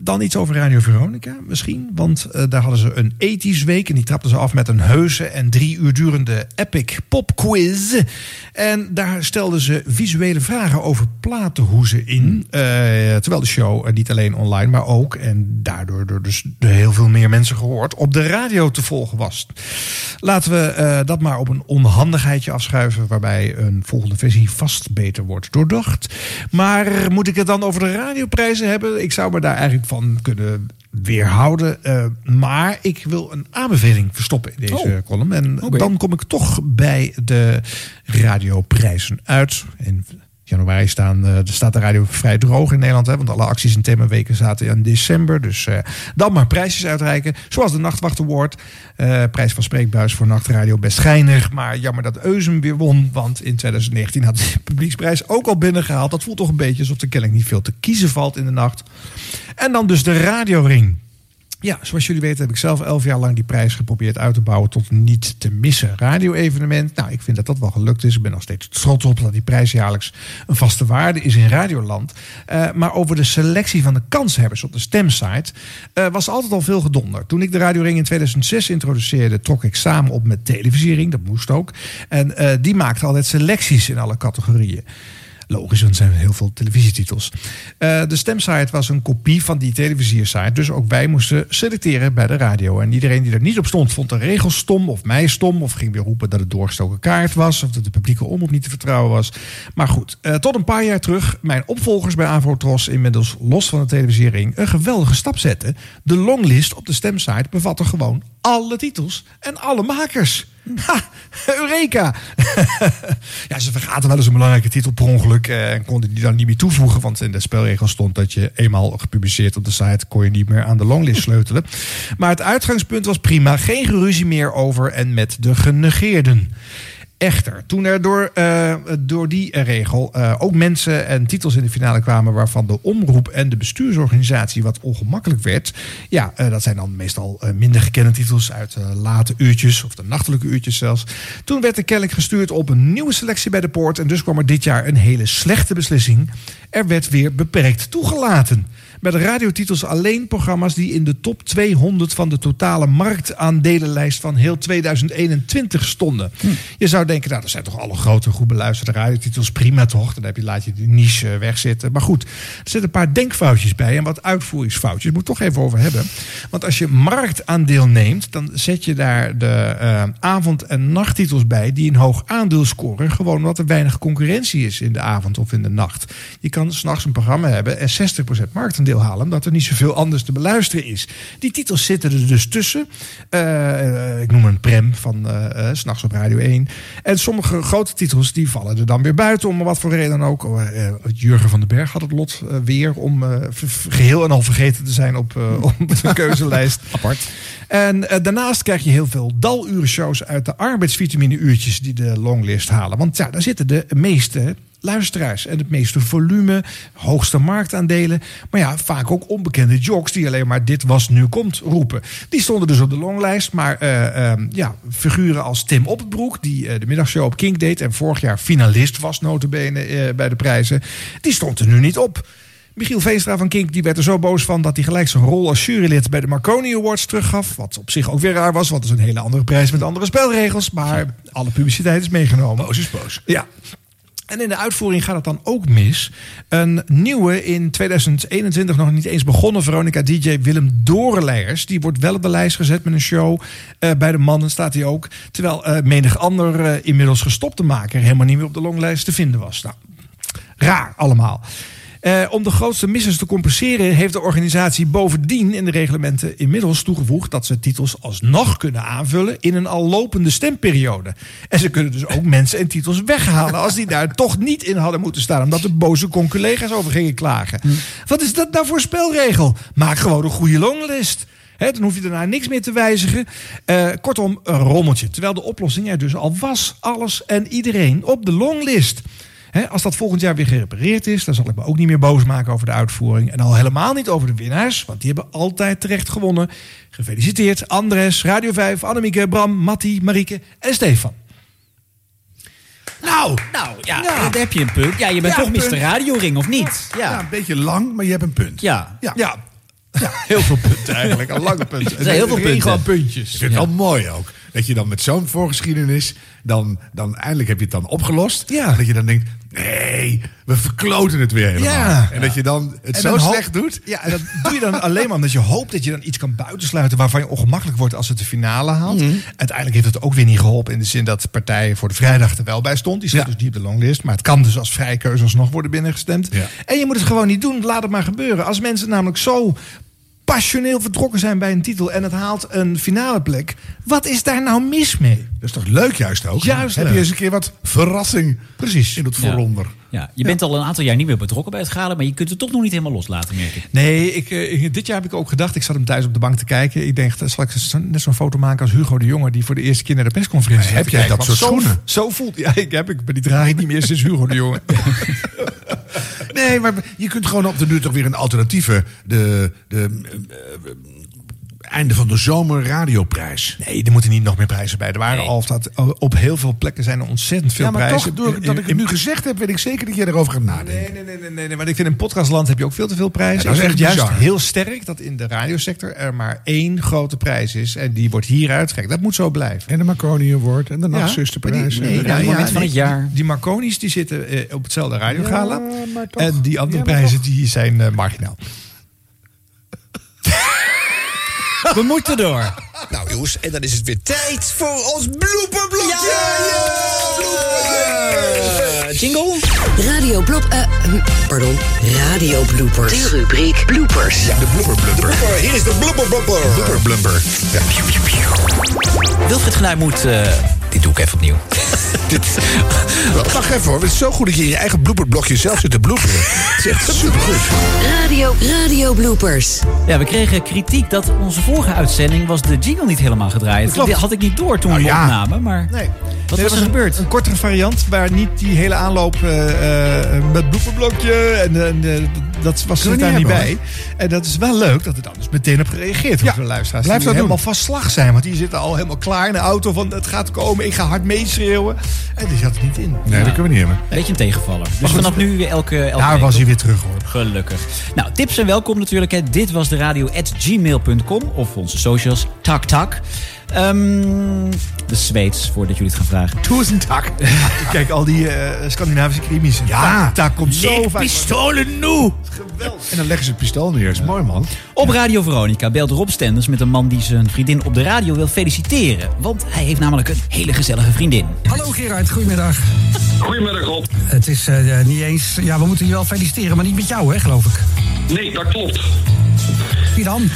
Dan iets over Radio Veronica misschien. Want eh, daar hadden ze een ethisch week. En die trapten ze af met een heuse en drie uur durende epic pop quiz. En daar stelden ze visuele vragen over platenhoezen in. Eh, terwijl de show niet alleen online, maar ook... en daardoor door dus heel veel meer mensen gehoord... op de radio te volgen was. Laten we eh, dat maar op een onhandigheidje afschuiven... waarbij een volgende versie vast beter wordt doordacht. Maar moet ik het dan over de radioprijzen hebben? Ik zou me daar eigenlijk van kunnen weerhouden. Eh, maar ik wil een aanbeveling verstoppen in deze Oh. column. En dan kom ik toch bij de radioprijzen uit. In januari staan, eh, staat de radio vrij droog in Nederland. Hè, want alle acties en themaweken zaten in december. Dus eh, dan maar prijsjes uitreiken. Zoals de Nachtwacht Award. Eh, prijs van Spreekbuis voor Nachtradio best schijnig. Maar jammer dat Eusem weer won. Want in 2019 had de publieksprijs ook al binnengehaald. Dat voelt toch een beetje alsof er kennelijk niet veel te kiezen valt in de nacht. En dan dus de radioring. Ja, zoals jullie weten heb ik zelf elf jaar lang die prijs geprobeerd uit te bouwen tot niet te missen radio-evenement. Nou, ik vind dat dat wel gelukt is. Ik ben nog steeds trots op dat die prijs jaarlijks een vaste waarde is in Radioland. Eh, maar over de selectie van de kanshebbers op de stemsite eh, was altijd al veel gedonder. Toen ik de Radioring in 2006 introduceerde, trok ik samen op met Televisiering. Dat moest ook. En eh, die maakte altijd selecties in alle categorieën. Logisch, want er zijn heel veel televisietitels. Eh, de stemsite was een kopie van die televisiersite. Dus ook wij moesten selecteren bij de radio. En iedereen die er niet op stond, vond de regels stom of mij stom. Of ging weer roepen dat het doorgestoken kaart was. Of dat de publieke omroep niet te vertrouwen was. Maar goed, eh, tot een paar jaar terug. Mijn opvolgers bij Avrotros, inmiddels los van de televisiering, een geweldige stap zetten. De longlist op de stemsite bevatte gewoon alle titels en alle makers. Ha, Eureka! ja, ze vergaten wel eens een belangrijke titel per ongeluk eh, en konden die dan niet meer toevoegen. Want in de spelregel stond dat je eenmaal gepubliceerd op de site kon je niet meer aan de longlist sleutelen. Maar het uitgangspunt was prima. Geen geruzie meer over en met de genegeerden. Echter, toen er door, eh, door die regel eh, ook mensen en titels in de finale kwamen waarvan de omroep en de bestuursorganisatie wat ongemakkelijk werd. Ja, eh, dat zijn dan meestal minder gekende titels uit de late uurtjes of de nachtelijke uurtjes zelfs. Toen werd er kennelijk gestuurd op een nieuwe selectie bij de poort en dus kwam er dit jaar een hele slechte beslissing. Er werd weer beperkt toegelaten. De radiotitels alleen programma's die in de top 200 van de totale marktaandelenlijst van heel 2021 stonden. Je zou denken, nou, dat zijn toch alle grote, goed beluisterde radiotitels. Prima toch? Dan heb je, laat je die niche eh, wegzitten. Maar goed, er zitten een paar denkfoutjes bij en wat uitvoeringsfoutjes. Moet toch even over hebben. Want als je marktaandeel neemt, dan zet je daar de eh, avond- en nachttitels bij die een hoog aandeel scoren. Gewoon omdat er weinig concurrentie is in de avond of in de nacht. Je kan s'nachts een programma hebben en 60% marktaandeel halen, omdat er niet zoveel anders te beluisteren is. Die titels zitten er dus tussen. Eh, eh, ik noem een Prem van eh eh, s'nachts op Radio 1. En sommige grote titels die vallen er dan weer buiten, om wat voor reden dan ook. Eh, Jurgen van den Berg had het lot weer om eh, geheel en al vergeten te zijn op, op de keuzelijst. Apart. En daarnaast krijg je heel veel daluren-shows uit de arbeidsvitamine-uurtjes die de longlist halen. Want ja, daar zitten de meeste luisteraars en het meeste volume, hoogste marktaandelen. Maar ja, vaak ook onbekende jocks die alleen maar dit was nu komt roepen. Die stonden dus op de longlijst, maar eh, eh, ja, figuren als Tim Oppenbroek, die eh, de middagshow op Kink deed en vorig jaar finalist was notabene eh, bij de prijzen, die stond er nu niet op. Michiel Veenstra van Kink die werd er zo boos van dat hij gelijk zijn rol als jurylid bij de Marconi Awards teruggaf. Wat op zich ook weer raar was, want het is een hele andere prijs met andere spelregels. Maar alle publiciteit is meegenomen. Boos is boos. Ja. En in de uitvoering gaat het dan ook mis. Een nieuwe, in 2021 nog niet eens begonnen Veronica DJ Willem Dorenleijers. Die wordt wel op de lijst gezet met een show. Eh, bij de mannen staat hij ook. Terwijl eh, menig ander eh, inmiddels gestopte maker helemaal niet meer op de longlijst te vinden was. Nou, raar allemaal. Eh, om de grootste missers te compenseren heeft de organisatie bovendien in de reglementen inmiddels toegevoegd dat ze titels alsnog kunnen aanvullen in een al lopende stemperiode. En ze kunnen dus ook mensen en titels weghalen als die daar toch niet in hadden moeten staan, omdat er boze conculega's over gingen klagen. Wat is dat nou voor spelregel? Maak gewoon een goede longlist. Dan hoef je daarna niks meer te wijzigen. Eh, kortom, een rommeltje. Terwijl de oplossing er dus al was. Alles en iedereen op de longlist. Hè, als dat volgend jaar weer gerepareerd is, dan zal ik me ook niet meer boos maken over de uitvoering. En al helemaal niet over de winnaars, want die hebben altijd terecht gewonnen. Gefeliciteerd, Andres, Radio 5, Annemieke, Bram, Matti, Marieke en Stefan. Nou, nou ja, daar heb je een punt. Ja, je bent Ja, toch punt. Mr. Radioring, of niet? Ja. Ja. een beetje lang, maar je hebt een punt. Ja. Ja. Ja, ja heel veel punten eigenlijk. Al lange punten. Er zijn heel veel Geen gewoon punten. puntjes. Ik vind het wel mooi ook. Dat je dan met zo'n voorgeschiedenis, dan, dan eindelijk heb je het dan opgelost. Ja. Dat je dan denkt, nee, we verkloten het weer helemaal. Ja. En dat je dan het zo slecht doet. Ja, en dat doe je dan alleen maar omdat je hoopt dat je dan iets kan buitensluiten waarvan je ongemakkelijk wordt als het de finale haalt. Mhm. Uiteindelijk heeft het ook weer niet geholpen in de zin dat de partij voor de vrijdag er wel bij stond. Die Ja. dus niet op de longlist. Maar het kan dus als vrije keuze alsnog worden binnengestemd. Ja. En je moet het gewoon niet doen. Laat het maar gebeuren. Als mensen namelijk zo passioneel vertrokken zijn bij een titel en het haalt een finale plek. Wat is daar nou mis mee? Dat is toch leuk juist ook? Juist Heb leuk. je eens een keer wat verrassing Precies. in het Ja. vooronder. Ja, je bent al een aantal jaar niet meer betrokken bij het gala, maar je kunt het toch nog niet helemaal loslaten, merk ik. Nee, ik, eh, dit jaar heb ik ook gedacht. Ik zat hem thuis op de bank te kijken. Ik denk, zal ik net zo'n foto maken als Hugo de Jonge... die voor de eerste keer naar de persconferentie zat heb jij dat soort schoenen? Zo voelt... Ja, ik heb ik, maar die draag ik niet meer sinds Hugo de Jonge. Nee, maar je kunt gewoon op de nu toch weer een alternatieve... de, de eh, einde van de zomer radioprijs. Nee, er moeten niet nog meer prijzen bij. Er waren Nee. al dat, op heel veel plekken zijn er ontzettend veel Ja, maar prijzen. toch, doordat ik het nu gezegd heb, weet ik zeker dat jij erover gaat nadenken. Nee, nee, nee, nee, nee, nee. Maar ik vind in podcastland heb je ook veel te veel prijzen. Ja, dat is echt juist bizar. heel sterk dat in de radiosector er maar één grote prijs is. En die wordt hier uitgereikt. Dat moet zo blijven. En de Marconi Award en de Ja, Nachtzusterprijs. die- en nee, de- nou moment ja, van nee, het jaar. Die Marconi's die zitten eh, op hetzelfde radiogala. Ja, maar toch. en die andere Ja, prijzen die zijn eh, marginaal. We moeten door. Nou jongens, en dan is het weer tijd voor ons blooperblokje! Eh, jingle? Radio Blop... eh, hm, pardon, Radio Bloopers. De rubriek Bloopers. Ja, de blooper. Hier is de blooper blumper. Blubber blumber. Ja. Wilfried Genuij moet... eh, dit doe ik even opnieuw. Wacht even hoor, het is zo goed dat je in je eigen blooperblokje zelf zit te bloeperen. Het is echt supergoed. Radio, Radio Bloopers. Ja, we kregen kritiek dat onze vorige uitzending was de jingle niet helemaal gedraaid. Klopt. Dat had ik niet door toen we Nou hem ja. opnamen, maar... Nee. Wat Nee, was er gebeurd? Een, een kortere variant waar niet die hele aanloop eh, eh, met bloepenblokje en, en eh, dat was er we daar niet niet bij. hebben, En dat is wel leuk dat er dan dus meteen op gereageerd wordt Ja, door de luisteraars. blijf dat helemaal van slag zijn, want die zitten al helemaal klaar in de auto van het gaat komen, ik ga hard meeschreeuwen. En die zat er niet in. Nee, dat kunnen we niet hebben. Beetje een tegenvaller. Dus vanaf nu weer elke, elke Daar week was hij weer terug hoor. Gelukkig. Nou, tips zijn welkom natuurlijk. Hè. Dit was de radio at gmail.com of onze socials. Tak tak. Ehm, de Zweeds, voordat jullie het gaan vragen. Toezentak. Kijk, al die eh, Scandinavische krimis. Ja. Daar komt zo vaak. pistolen nu! Geweldig. En dan leggen ze het pistool neer. Dat is mooi, man. Op Radio Veronica belt Rob Stenders met een man die zijn vriendin op de radio wil feliciteren. Want hij heeft namelijk een hele gezellige vriendin. Hallo Gerard, goedemiddag. Goedemiddag Rob. Het is eh, niet eens... Ja, we moeten je wel feliciteren, maar niet met jou, hè, geloof ik. Nee, dat klopt. Wie dan?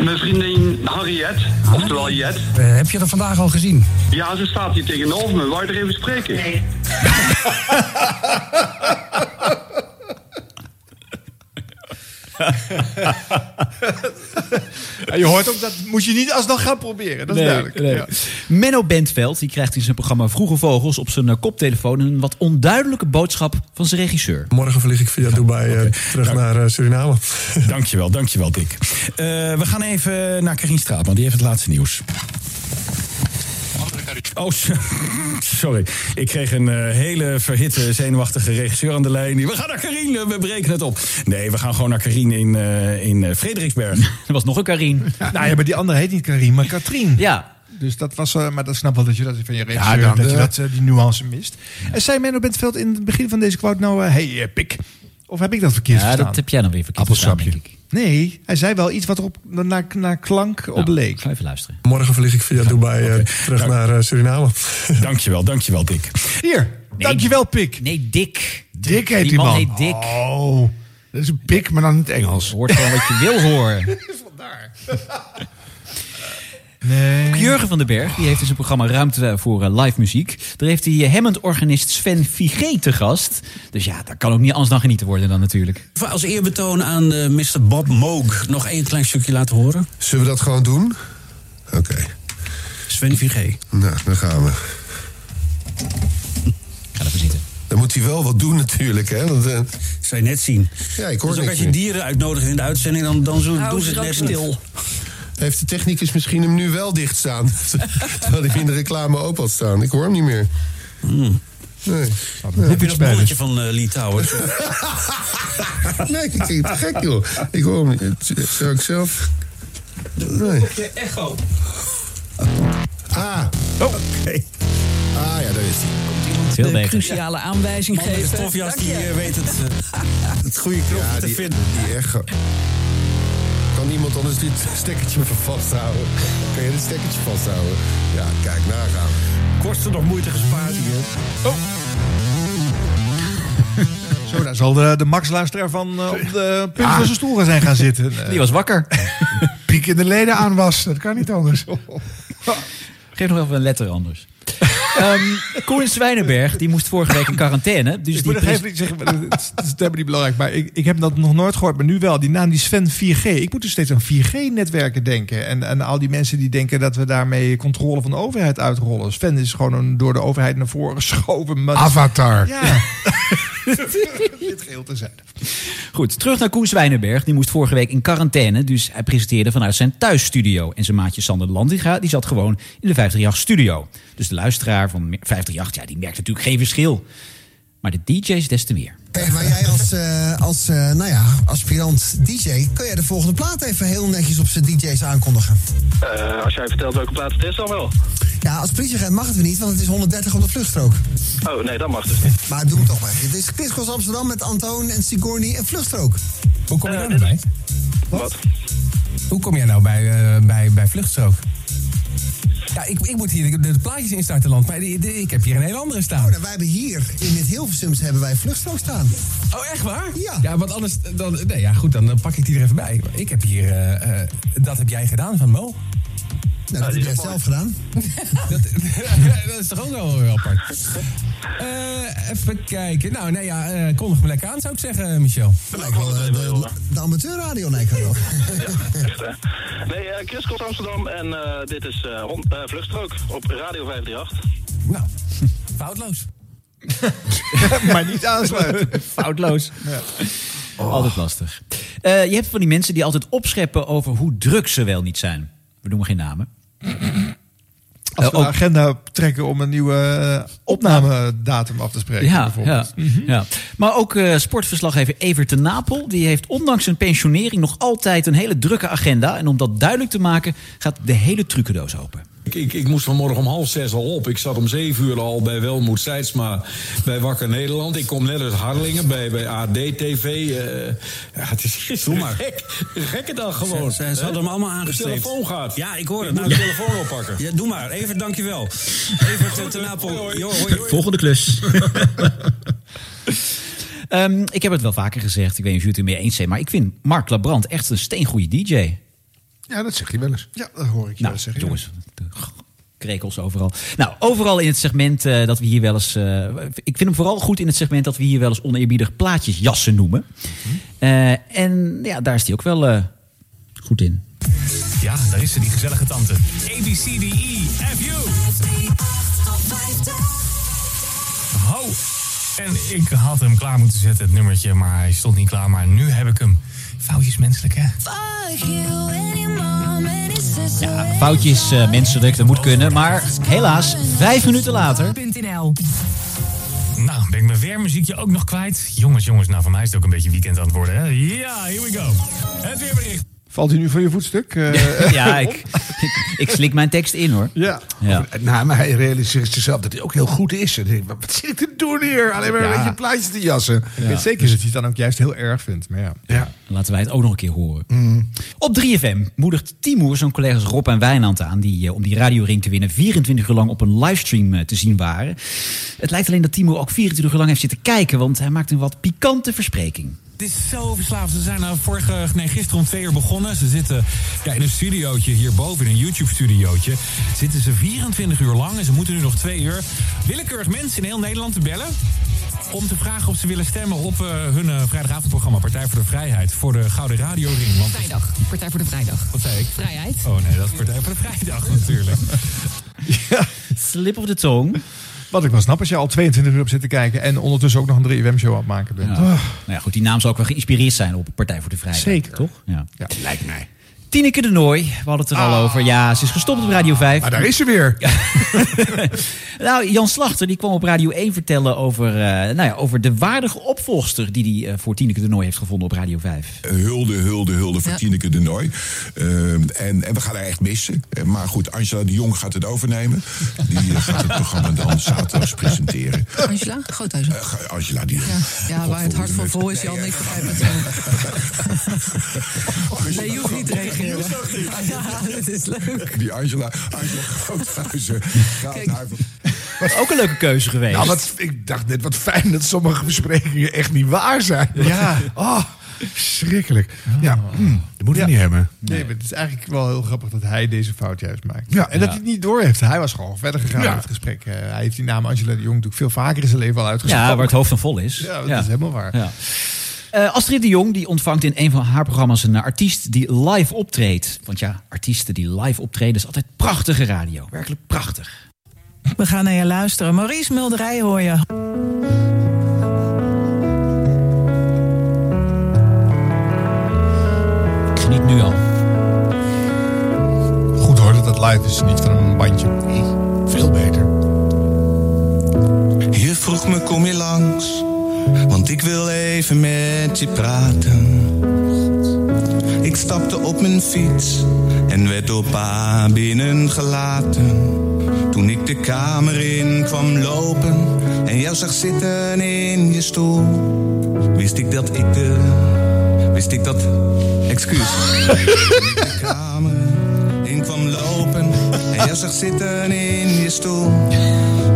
Mijn vriendin Harriet, oftewel Jet. Eh, heb je er vandaag al gezien? Ja, ze staat hier tegenover me. Wou je er even spreken? Nee. Ja, je hoort ook dat moet je niet alsnog gaan proberen. Dat is duidelijk. nee. Ja. Menno Bentveld die krijgt in zijn programma Vroege Vogels op zijn eh, koptelefoon een wat onduidelijke boodschap van zijn regisseur. Morgen vlieg ik via Dubai eh, terug naar eh, Suriname. Dankjewel, dankjewel Dick. Eh, we gaan even naar Karin Straatman, die heeft het laatste nieuws. Oh, so- sorry. Ik kreeg een eh, hele verhitte, zenuwachtige regisseur aan de lijn. We gaan naar Karin, eh, we breken het op. Nee, we gaan gewoon naar Karin in, eh, in eh, Frederiksberg. Er was nog een Karin. Nou ja, maar die andere heet niet Karin, maar Katrien. Ja. Dus dat was, eh, maar dat snap wel dat je dat van je regisseur, Ja, dat je dat, die nuance mist. En zei Menno Bentveld in het begin van deze quote nou, hey, pik. Of heb ik dat verkeerd Ja, verstaan? dat heb jij dan weer verkeerd verstaan, Appelsapje. denk ik. Nee, hij zei wel iets wat erop naar, naar klank op Nou, leek. Ik ga even luisteren. Morgen vlieg ik via Dubai eh, terug Dank- naar eh, Suriname. Dankjewel, dankjewel Dick. Hier, dankjewel Pik. Nee, Dick. Dick heet Die die man man. heet Dick. Oh. Dat is een pik, maar dan in het Engels. Hoort gewoon wat je wil horen. Vandaar. Nee. Jurgen van den Berg die heeft in zijn programma Ruimte voor eh, live muziek. Daar heeft hij eh, Hammond-organist Sven Figé te gast. Dus ja, daar kan ook niet anders dan genieten worden dan natuurlijk. Als eerbetoon aan eh, Mr. Bob Moog nog één klein stukje laten horen. Zullen we dat gewoon doen? Oké. Sven Vigé. Nou, dan gaan we. Ga ervoor zitten. Dan moet hij wel wat doen natuurlijk, hè? Want, Zou je net zien. ja, ik hoor Dus ook niks als je meer. dieren uitnodigt in de uitzending, dan, dan zo, doen ze het net stil. niet. Heeft de technicus misschien hem nu wel dicht staan? Terwijl hij in de reclame ook had staan. Ik hoor hem niet meer. Hmm. Nee. Heb je dat bolletje van eh Lee Towers? nee, ik vind het gek, joh. Ik hoor hem niet. Het- Zou ik zelf... Nee. echo. Ah. Oh. Ah, ja, daar is hij. Veel de cruciale aanwijzing geven. de stofjas, die, eh, weet het, het goede knopje Ja, te die, vinden. die echo. Kan iemand anders dit stekkertje even vasthouden? Kan je dit stekkertje vasthouden? Ja, kijk, nagaan. Kosten nog moeite gespaard hier. Oh. Zo, daar zal de, de Max-luisteraar van eh, op de punt van zijn stoel gaan zijn gaan zitten. Die was wakker. Piek in de leden aan was. Dat kan niet anders. Geef nog even een letter anders. Ehm Koen Zwijnenberg die moest vorige week in quarantaine. Dus ik die moet nog even iets zeggen, dat is- helemaal niet belangrijk. Maar ik, ik heb dat nog nooit gehoord, maar nu wel. Die naam die Sven 4G. Ik moet dus steeds aan 4G-netwerken denken. En, en al die mensen die denken dat we daarmee controle van de overheid uitrollen. Sven is gewoon een door de overheid naar voren geschoven. Avatar. Ja. Dit geheel terzijde. Goed, terug naar Koen Zwijnenberg. Die moest vorige week in quarantaine. Dus hij presenteerde vanuit zijn thuisstudio. En zijn maatje Sander Landiga die zat gewoon in de 538-studio. Dus de luisteraar van 538, ja, die merkt natuurlijk geen verschil. Maar de DJ's des te meer. Hey, maar jij als, eh, als eh, nou ja, aspirant DJ, kun jij de volgende plaat even heel netjes op zijn DJ's aankondigen? Eh, als jij vertelt welke plaats het is, dan wel. Ja, als politieagent mag het weer niet, want het is 130 op de vluchtstrook. Oh, nee, dat mag dus niet. Maar doe hem toch maar. Het is Chris Cross Amsterdam met Antoon en Sigourney en vluchtstrook. Hoe kom je daar nou bij? Wat? Hoe kom jij nou bij, eh, bij, bij Vluchtstrook? Ja, ik, ik moet hier de, de plaatjes instarten, land. Maar ik heb hier een hele andere staan. Oh, nou, wij hebben hier in het Hilversums hebben wij vluchtstrook staan. Oh, echt waar? Ja. Ja, want anders... Dan, nee, ja, goed, dan, dan pak ik die er even bij. Ik heb hier... eh, eh, dat heb jij gedaan van Mo. Nou, dat heb jij zelf gedaan. dat, dat is toch ook wel heel apart. Eh, even kijken. Nou, nee, ja, eh, kondig me lekker aan, zou ik zeggen, Michel. Lijkt wel eh, de, de amateurradio, lijkt wel. Echt, hè? Nee, eh Chris Kos Amsterdam en eh, dit is eh, eh, Vluchtstrook op Radio 538. Nou, foutloos. maar niet aansluiten. Foutloos. Altijd lastig. Eh, je hebt van die mensen die altijd opscheppen over hoe druk ze wel niet zijn. We noemen geen namen. Als Eh, we de agenda trekken om een nieuwe eh, opnamedatum af te spreken. Ja, ja, bijvoorbeeld. ja. Maar ook eh, sportverslaggever Evert de Napel... die heeft ondanks zijn pensionering nog altijd een hele drukke agenda. En om dat duidelijk te maken gaat de hele trucendoos open. Ik, ik, ik moest vanmorgen om half zes al op. Ik zat om zeven uur al bij Welmoed Seidsma bij Wakker Nederland. Ik kom net uit Harlingen bij, bij AD-TV. eh, ja, het is gisteren maar. gek. Een gekke dag gewoon. Ze, ze, ze hadden hem allemaal aangestreept. De telefoon gaat. Ja, ik hoor het. Moet de telefoon oppakken. Ja, doe maar. Even, dankjewel. Even ten Napel. Jo, hoi, hoi. Volgende klus. Ehm, ik heb het wel vaker gezegd, ik weet niet of jullie het ermee eens zijn... maar ik vind Mark Labrand echt een steengoede DJ. Ja, dat zeg je wel eens. Ja, dat hoor ik je Nou, wel zeggen. jongens, de krekels overal. Nou, overal in het segment eh, dat we hier wel eens... eh, ik vind hem vooral goed in het segment dat we hier wel eens oneerbiedig plaatjesjassen noemen. Eh, en ja, daar is hij ook wel eh, goed in. Ja, daar is ze, die gezellige tante. A, B, C, D, E, F, U. Ho. En ik had hem klaar moeten zetten, het nummertje, maar hij stond niet klaar. Maar nu heb ik hem. Foutjes menselijk, hè? Ja, foutjes uh, menselijk, dat moet kunnen. Maar helaas, vijf minuten later... .nl. Nou, ben ik mijn weermuziekje ook nog kwijt? Jongens, jongens, nou voor mij is het ook een beetje weekend aan het worden, hè? Ja, here we go. Het weerbericht. Valt hij nu van je voetstuk? Eh, ja, ik, ik, ik slik mijn tekst in, hoor. Ja. ja. Nou, maar hij realiseert zichzelf dat hij ook heel goed is. En denkt, wat zit ik te doen hier? Alleen maar Ja. een beetje plaatjes te jassen. Ik weet zeker dat hij het dan ook juist heel erg vindt. Maar ja. Ja. Laten wij het ook nog een keer horen. Mm. Op 3FM moedigt Timoer zijn collega's Rob en Wijnand aan... die eh, om die radioring te winnen 24 uur lang op een livestream eh, te zien waren. Het lijkt alleen dat Timoer ook 24 uur lang heeft zitten kijken... want hij maakt een wat pikante verspreking. Het is zo verslaafd. Ze zijn nou vorige, nee, gisteren om twee uur begonnen. Ze zitten ja, in een studiootje hierboven, in een YouTube-studiootje. Zitten ze 24 uur lang en ze moeten nu nog twee uur willekeurig mensen in heel Nederland te bellen. Om te vragen of ze willen stemmen op eh, hun eh, vrijdagavondprogramma Partij voor de Vrijheid. Voor de Gouden Radioring. Want... Vrijdag. Partij voor de Vrijdag. Wat zei ik? Vrijheid. Oh nee, dat is Partij voor de Vrijdag natuurlijk. Slip of the tongue. Wat ik wel snap als je al 22 uur op zit te kijken... en ondertussen ook nog een 3FM-show aan het maken bent. Ja. Nou ja, goed, die naam zal ook wel geïnspireerd zijn op Partij voor de Vrijheid. Zeker. Toch? Ja. Lijkt mij. Tineke de Nooi, we hadden het er al over. Ja, ze is gestopt op Radio 5. Maar daar is ze weer. nou, Jan Slachter die kwam op Radio 1 vertellen over, eh, nou ja, over de waardige opvolgster... die hij voor Tineke de Nooi heeft gevonden op Radio 5. Hulde, hulde, hulde voor Ja. Tineke de Nooi. Eh, en, en we gaan haar echt missen. Eh, Maar goed, Angela de Jong gaat het overnemen. Die eh, gaat het programma dan zaterdags presenteren. Angela Groothuizen. Eh, ga- Angela, die... Ja, ja, waar het hart van vol is, Jan, ik begrijp het. Nee, je hoeft niet te reageren. Ja, dat is leuk. Die Angela, Angela Groothuizen gaat naar... Ook een leuke keuze geweest. Nou, wat, ik dacht net wat fijn dat sommige besprekingen echt niet waar zijn. Ja. Oh, schrikkelijk. Ja, hm, dat moet je niet hebben. Nee, maar het is eigenlijk wel heel grappig dat hij deze fout juist maakt. Ja. en dat hij het niet door heeft. Hij was gewoon verder gegaan Ja. met het gesprek. Eh, hij heeft die naam Angela de Jong natuurlijk veel vaker in zijn leven al uitgesproken. Ja, waar het hoofd van vol is. Ja, dat Ja. is helemaal waar. Ja. Eh, Astrid de Jong die ontvangt in een van haar programma's een artiest die live optreedt. Want ja, artiesten die live optreden is altijd prachtige radio. Werkelijk prachtig. We gaan naar je luisteren. Maurice Mulderij hoor je. Ik geniet nu al. Goed hoor dat het live is, niet van een bandje. Veel beter. Je vroeg me kom je langs, want ik wil even met je praten. Ik stapte op mijn fiets en werd door pa binnengelaten. Toen ik de kamer in kwam lopen en jou zag zitten in je stoel, wist ik dat ik de. Wist ik dat. Excuus. Toen ik de kamer in kwam lopen en jou zag zitten in je stoel,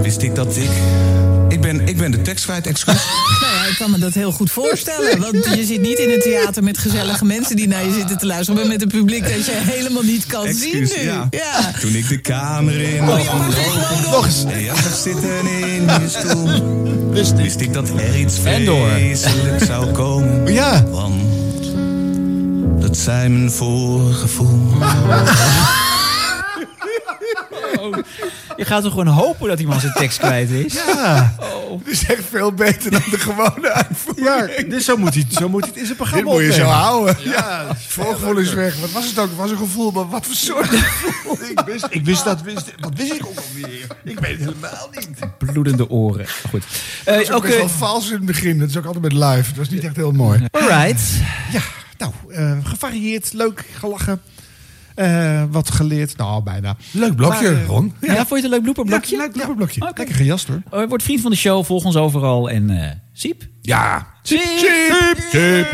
wist ik dat ik. Ik ben, ik ben de tekst kwijt, excuus. Nou ja, ik kan me dat heel goed voorstellen. Want je zit niet in een theater met gezellige mensen die naar je zitten te luisteren. Maar met een publiek dat je helemaal niet kan zien nu. ja. Ja. Toen ik de kamer in Oh, kwam lopen. Nog eens. En zag zitten in je stoel. Wist, ik dat er iets vreselijks zou komen. Ja. Want dat zei mijn voorgevoel. Oh, je gaat toch gewoon hopen dat iemand zijn tekst kwijt is? Ja. Het is echt veel beter dan de gewone uitvoering. Ja, dus zo moet hij, zo moet hij het in zijn Dit programma moet je zo houden. Ja, voorgevoel is weg. Wat was het ook? Het was een gevoel, maar wat voor soort gevoel? ik wist, ik wist dat, wist, wat wist ik ook alweer? Ik weet het helemaal niet. Bloedende oren. Goed. Het Eh, is ook eh, wel vals in het begin. Dat is ook altijd met live. Dat was niet echt heel mooi. Alright. Ja, nou, eh, gevarieerd, leuk, gelachen. Eh, wat geleerd, nou bijna. Leuk blokje, Maar, eh, Ron. ja. vond je het een leuk blooperblokje? Ja, leuk blooperblokje. Oké. Lekker gejast hoor. Oh, word vriend van de show, volg ons overal en eh Siep. Ja. Siep. Siep. Siep.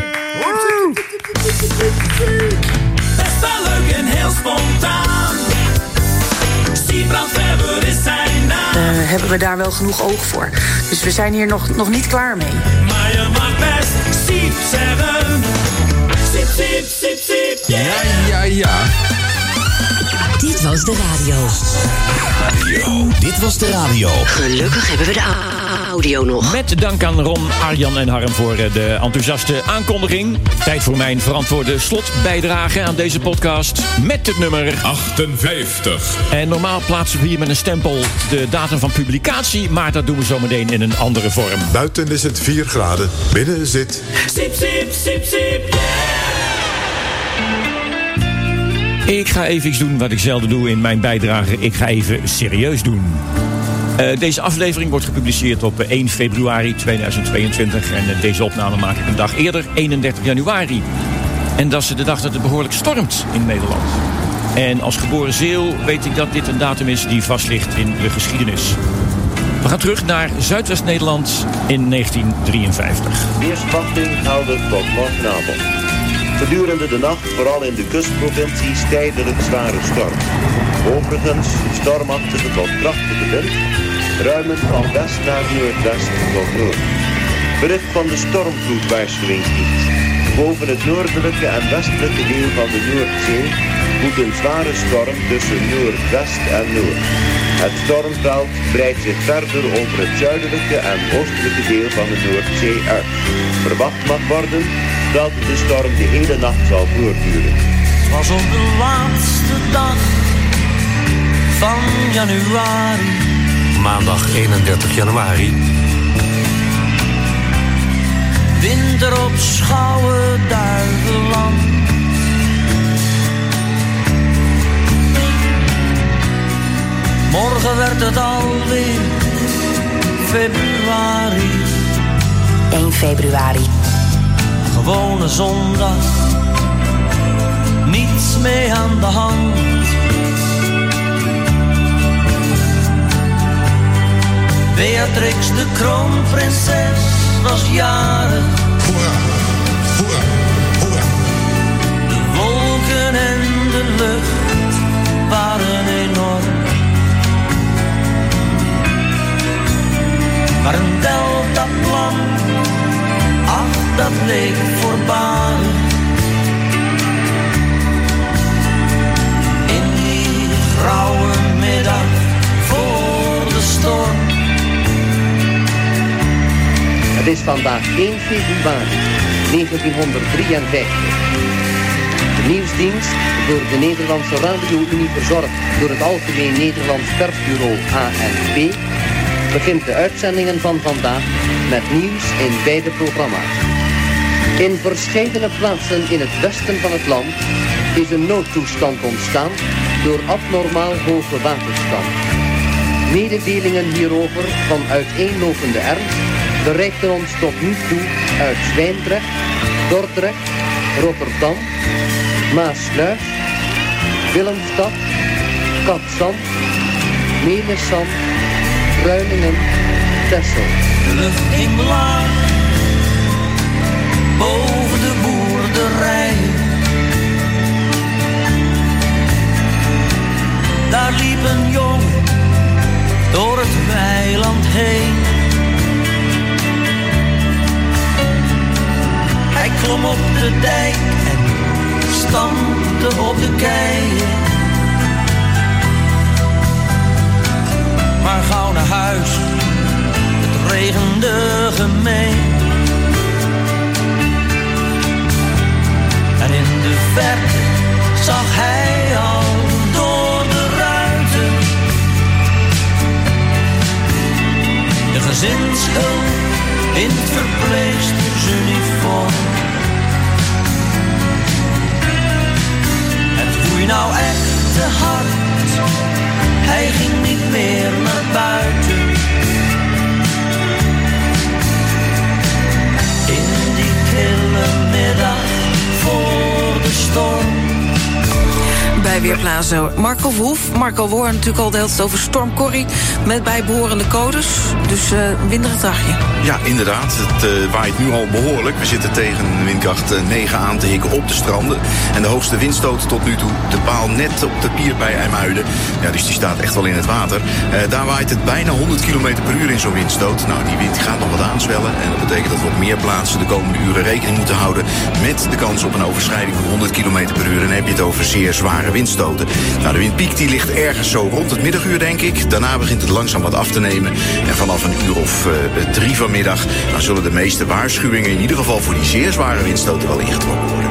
Best wel leuk en heel spontaan. Siebrand Weber is zijn naam. Hebben we daar wel genoeg oog voor. Dus we zijn hier nog, nog niet klaar mee. Maar je mag best Siep zeggen. Siep, siep, siep, siep, yeah. Ja, ja. Dit was de radio. Dit was de radio. Gelukkig hebben we de a- audio nog. Met dank aan Ron, Arjan en Harm voor eh, de enthousiaste aankondiging. Tijd voor mijn verantwoorde slotbijdrage aan deze podcast. Met het nummer 58. En normaal plaatsen we hier met een stempel de datum van publicatie. Maar dat doen we zometeen in een andere vorm. Buiten is het 4 graden. Binnen zit... Siep, siep, siep, siep, Ik ga even iets doen wat ik zelden doe in mijn bijdrage. Ik ga even serieus doen. Eh, deze aflevering wordt gepubliceerd op eh, 1 februari 2022. En eh, deze opname maak ik een dag eerder, 31 januari. En dat is de dag dat het behoorlijk stormt in Nederland. En als geboren zeeuw weet ik dat dit een datum is die vast ligt in de geschiedenis. We gaan terug naar Zuidwest-Nederland in 1953. Weersverwachting houden tot morgenavond. Gedurende de nacht, vooral in de kustprovincies, tijdelijk zware storm. Overigens stormachtige tot krachtige wind, ruimend van west naar noordwest tot noord. Bericht van de stormvloedwaarschuwingsdienst. Boven het noordelijke en westelijke deel van de Noordzee woedt een zware storm tussen noordwest en noord. Het stormveld breidt zich verder over het zuidelijke en oostelijke deel van de Noordzee uit. Verwacht mag worden dat de storm de hele nacht zal voortduren. Het was op de laatste dag van januari. Maandag 31 januari. Winter op Schouwen-Duiveland. Morgen werd het alweer februari. 1 februari. Gewone zondag. Niets mee aan de hand. Beatrix de kroonprinses was jarig. De wolken en de lucht waren enorm. Maar een deltaplan, ach dat leek voorbarig. In die grauwe middag voor de storm. Het is vandaag 1 februari 1953. De nieuwsdienst door de Nederlandse Radio-Unie verzorgd door het Algemeen Nederlands Persbureau ANP begint de uitzendingen van vandaag met nieuws in beide programma's. In verschillende plaatsen in het westen van het land is een noodtoestand ontstaan door abnormaal hoge waterstand. Mededelingen hierover van uiteenlopende ernst bereikten ons tot nu toe uit Zwijndrecht, Dordrecht, Rotterdam, Maasluis, Willemstad, Katzand, Melissant, Kruiningen, Texel. De lucht ging laag boven de boerderij. Daar liep een jongen door het weiland heen. Klom op de dijk en stampte op de keien. Maar gauw naar huis, het regende gemeen. En in de verte zag hij al door de ruiten de gezinshulp in het verpleegstersuniform. Woei nou echt te hard, hij ging niet meer naar buiten. In die kille middag voor de storm. Bij Weerplaza Marco Verhoef. Marco, we natuurlijk al de hele tijd over Storm Corrie... met bijbehorende codes. Dus eh een winderig dagje. Ja, inderdaad. Het eh, waait nu al behoorlijk. We zitten tegen windkracht eh, 9 aan te hikken op de stranden. En de hoogste windstoot tot nu toe, de paal net op de pier bij IJmuiden. Ja, dus die staat echt wel in het water. Eh, daar waait het bijna 100 km per uur in zo'n windstoot. Nou, die wind gaat nog wat aanzwellen. En dat betekent dat we op meer plaatsen de komende uren rekening moeten houden... met de kans op een overschrijding van 100 km per uur. En dan heb je het over zeer zware windstoten. Nou, de windpiek die ligt ergens zo rond het middaguur, denk ik. Daarna begint het langzaam wat af te nemen. En vanaf een uur of eh, drie vanmiddag... zullen de meeste waarschuwingen in ieder geval voor die zeer zware windstoten wel ingetrokken worden.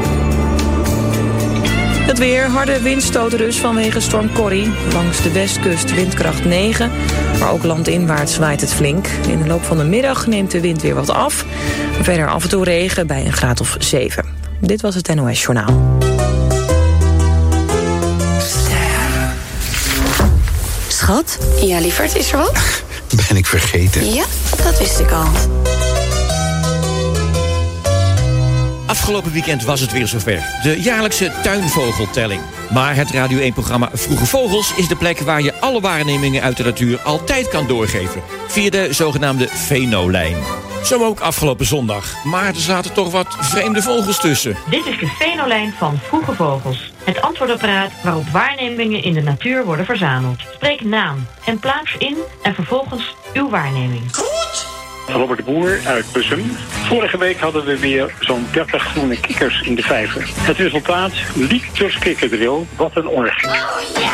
Het weer, harde windstoten dus vanwege storm Corrie. Langs de westkust windkracht 9, maar ook landinwaarts waait het flink. In de loop van de middag neemt de wind weer wat af. Verder af en toe regen bij een graad of 7. Dit was het NOS Journaal. Schat? Ja, lieverd, is er wat? Ben ik vergeten? Ja, dat wist ik al. Afgelopen weekend was het weer zover. De jaarlijkse tuinvogeltelling. Maar het Radio 1-programma Vroege Vogels is de plek waar je alle waarnemingen uit de natuur altijd kan doorgeven. Via de zogenaamde Venolijn. Zo ook afgelopen zondag. Maar er zaten toch wat vreemde vogels tussen. Dit is de Venolijn van Vroege Vogels. Het antwoordapparaat waarop waarnemingen in de natuur worden verzameld. Spreek naam en plaats in en vervolgens uw waarneming. Robert de Boer uit Bussum. Vorige week hadden we weer zo'n 30 groene kikkers in de vijver. Het resultaat, liters kikkerdril. Wat een orgie.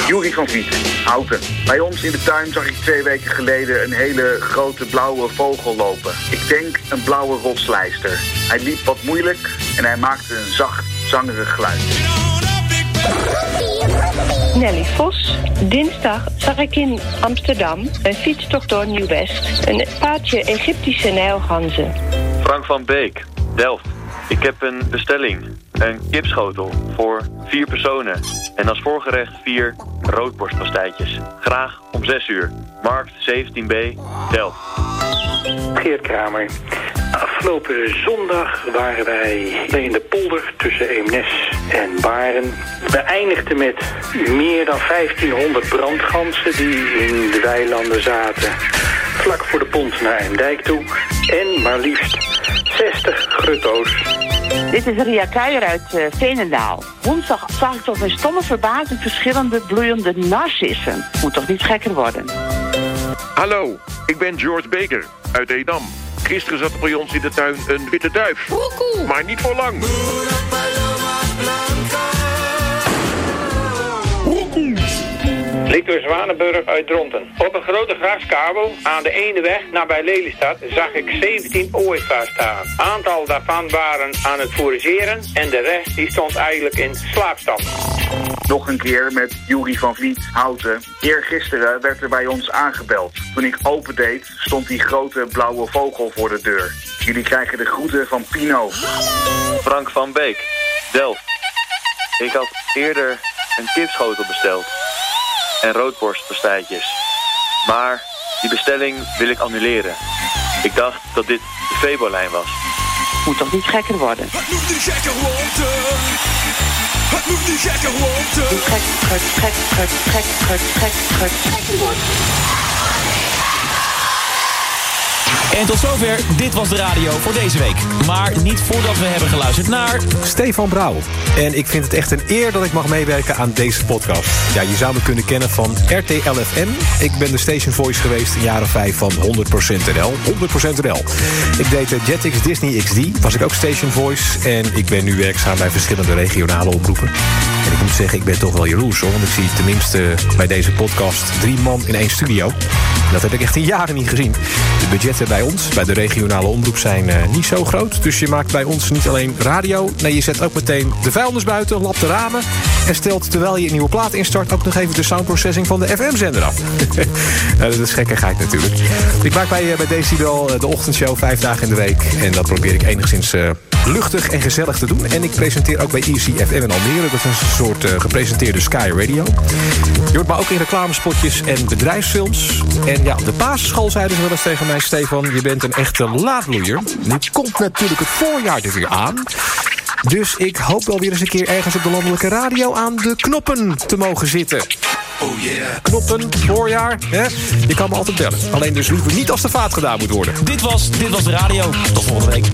Jury van Vliet, Houten. Bij ons in de tuin zag ik twee weken geleden een hele grote blauwe vogel lopen. Ik denk een blauwe rotslijster. Hij liep wat moeilijk en hij maakte een zacht, zangerig geluid. Nelly Vos. Dinsdag zag ik in Amsterdam een fietstocht door Nieuw-West. Een paardje Egyptische nijlganzen. Frank van Beek, Delft. Ik heb een bestelling. Een kipschotel voor vier personen. En als voorgerecht vier roodborstpastijtjes. Graag om 6 uur. Markt 17b, Delft. Geert Kramer. Afgelopen zondag waren wij in de polder tussen Eemnes en Baren. We eindigden met meer dan 1500 brandgansen die in de weilanden zaten. Vlak voor de pont naar Eemdijk toe. En maar liefst 60 grutto's. Dit is Ria Kuijer uit uh, Veenendaal. Woensdag zag ik tot mijn stomme verbazing verschillende bloeiende narcissen. Moet toch niet gekker worden? Hallo, ik ben George Baker uit Edam. Gisteren zat er bij ons in de tuin een witte duif. Maar niet voor lang. Victor Zwanenburg uit Dronten. Op een grote graskabel aan de ene weg nabij Lelystad zag ik 17 ooievaars staan. Aantal daarvan waren aan het fourageren en de rest die stond eigenlijk in slaapstand. Nog een keer met Jury van Vliet, Houten. Eergisteren werd er bij ons aangebeld. Toen ik opendeed, stond die grote blauwe vogel voor de deur. Jullie krijgen de groeten van Pino. Frank van Beek, Delft. Ik had eerder een kipschotel besteld. En roodborstpastijtjes. Maar die bestelling wil ik annuleren. Ik dacht dat dit de Febo-lijn was. Moet toch niet gekker worden? Het moet niet gekker worden. Het moet niet gekker worden. Gek, gek, gek, gek, gek, gek, gek, gek, gekker worden. En tot zover, dit was de radio voor deze week. Maar niet voordat we hebben geluisterd naar... Stefan Brouw. En ik vind het echt een eer dat ik mag meewerken aan deze podcast. Ja, je zou me kunnen kennen van RTL FM. Ik ben de station voice geweest in jaren 5 van 100% NL. 100% NL. Ik deed de Jetix Disney XD, was ik ook station voice. En ik ben nu werkzaam bij verschillende regionale omroepen. En ik moet zeggen, ik ben toch wel jaloers hoor. Want ik zie tenminste bij deze podcast drie man in één studio. Dat heb ik echt in jaren niet gezien. De budgetten bij ons, bij de regionale omroep, zijn uh, niet zo groot. Dus je maakt bij ons niet alleen radio. Nee, je zet ook meteen de vuilnis buiten, lapt de ramen. En stelt terwijl je een nieuwe plaat instart ook nog even de soundprocessing van de FM-zender af. dat is gekkigheid natuurlijk. Ik maak bij, uh, bij Decibel uh, de ochtendshow vijf dagen in de week. En dat probeer ik enigszins luchtig en gezellig te doen. En ik presenteer ook bij ECFM in Almere. Dat is een soort uh, gepresenteerde Sky Radio. Je hoort me ook in reclamespotjes en bedrijfsfilms. En ja, de basisschool zeiden ze wel eens tegen mij... Stefan, je bent een echte laadbloeier. Nu komt natuurlijk het voorjaar er weer aan. Dus ik hoop wel weer eens een keer ergens op de landelijke radio... aan de knoppen te mogen zitten. Oh yeah. Knoppen, voorjaar, hè? Je kan me altijd bellen. Alleen dus liever niet als de vaat gedaan moet worden. Dit was, dit was de radio. Tot volgende week.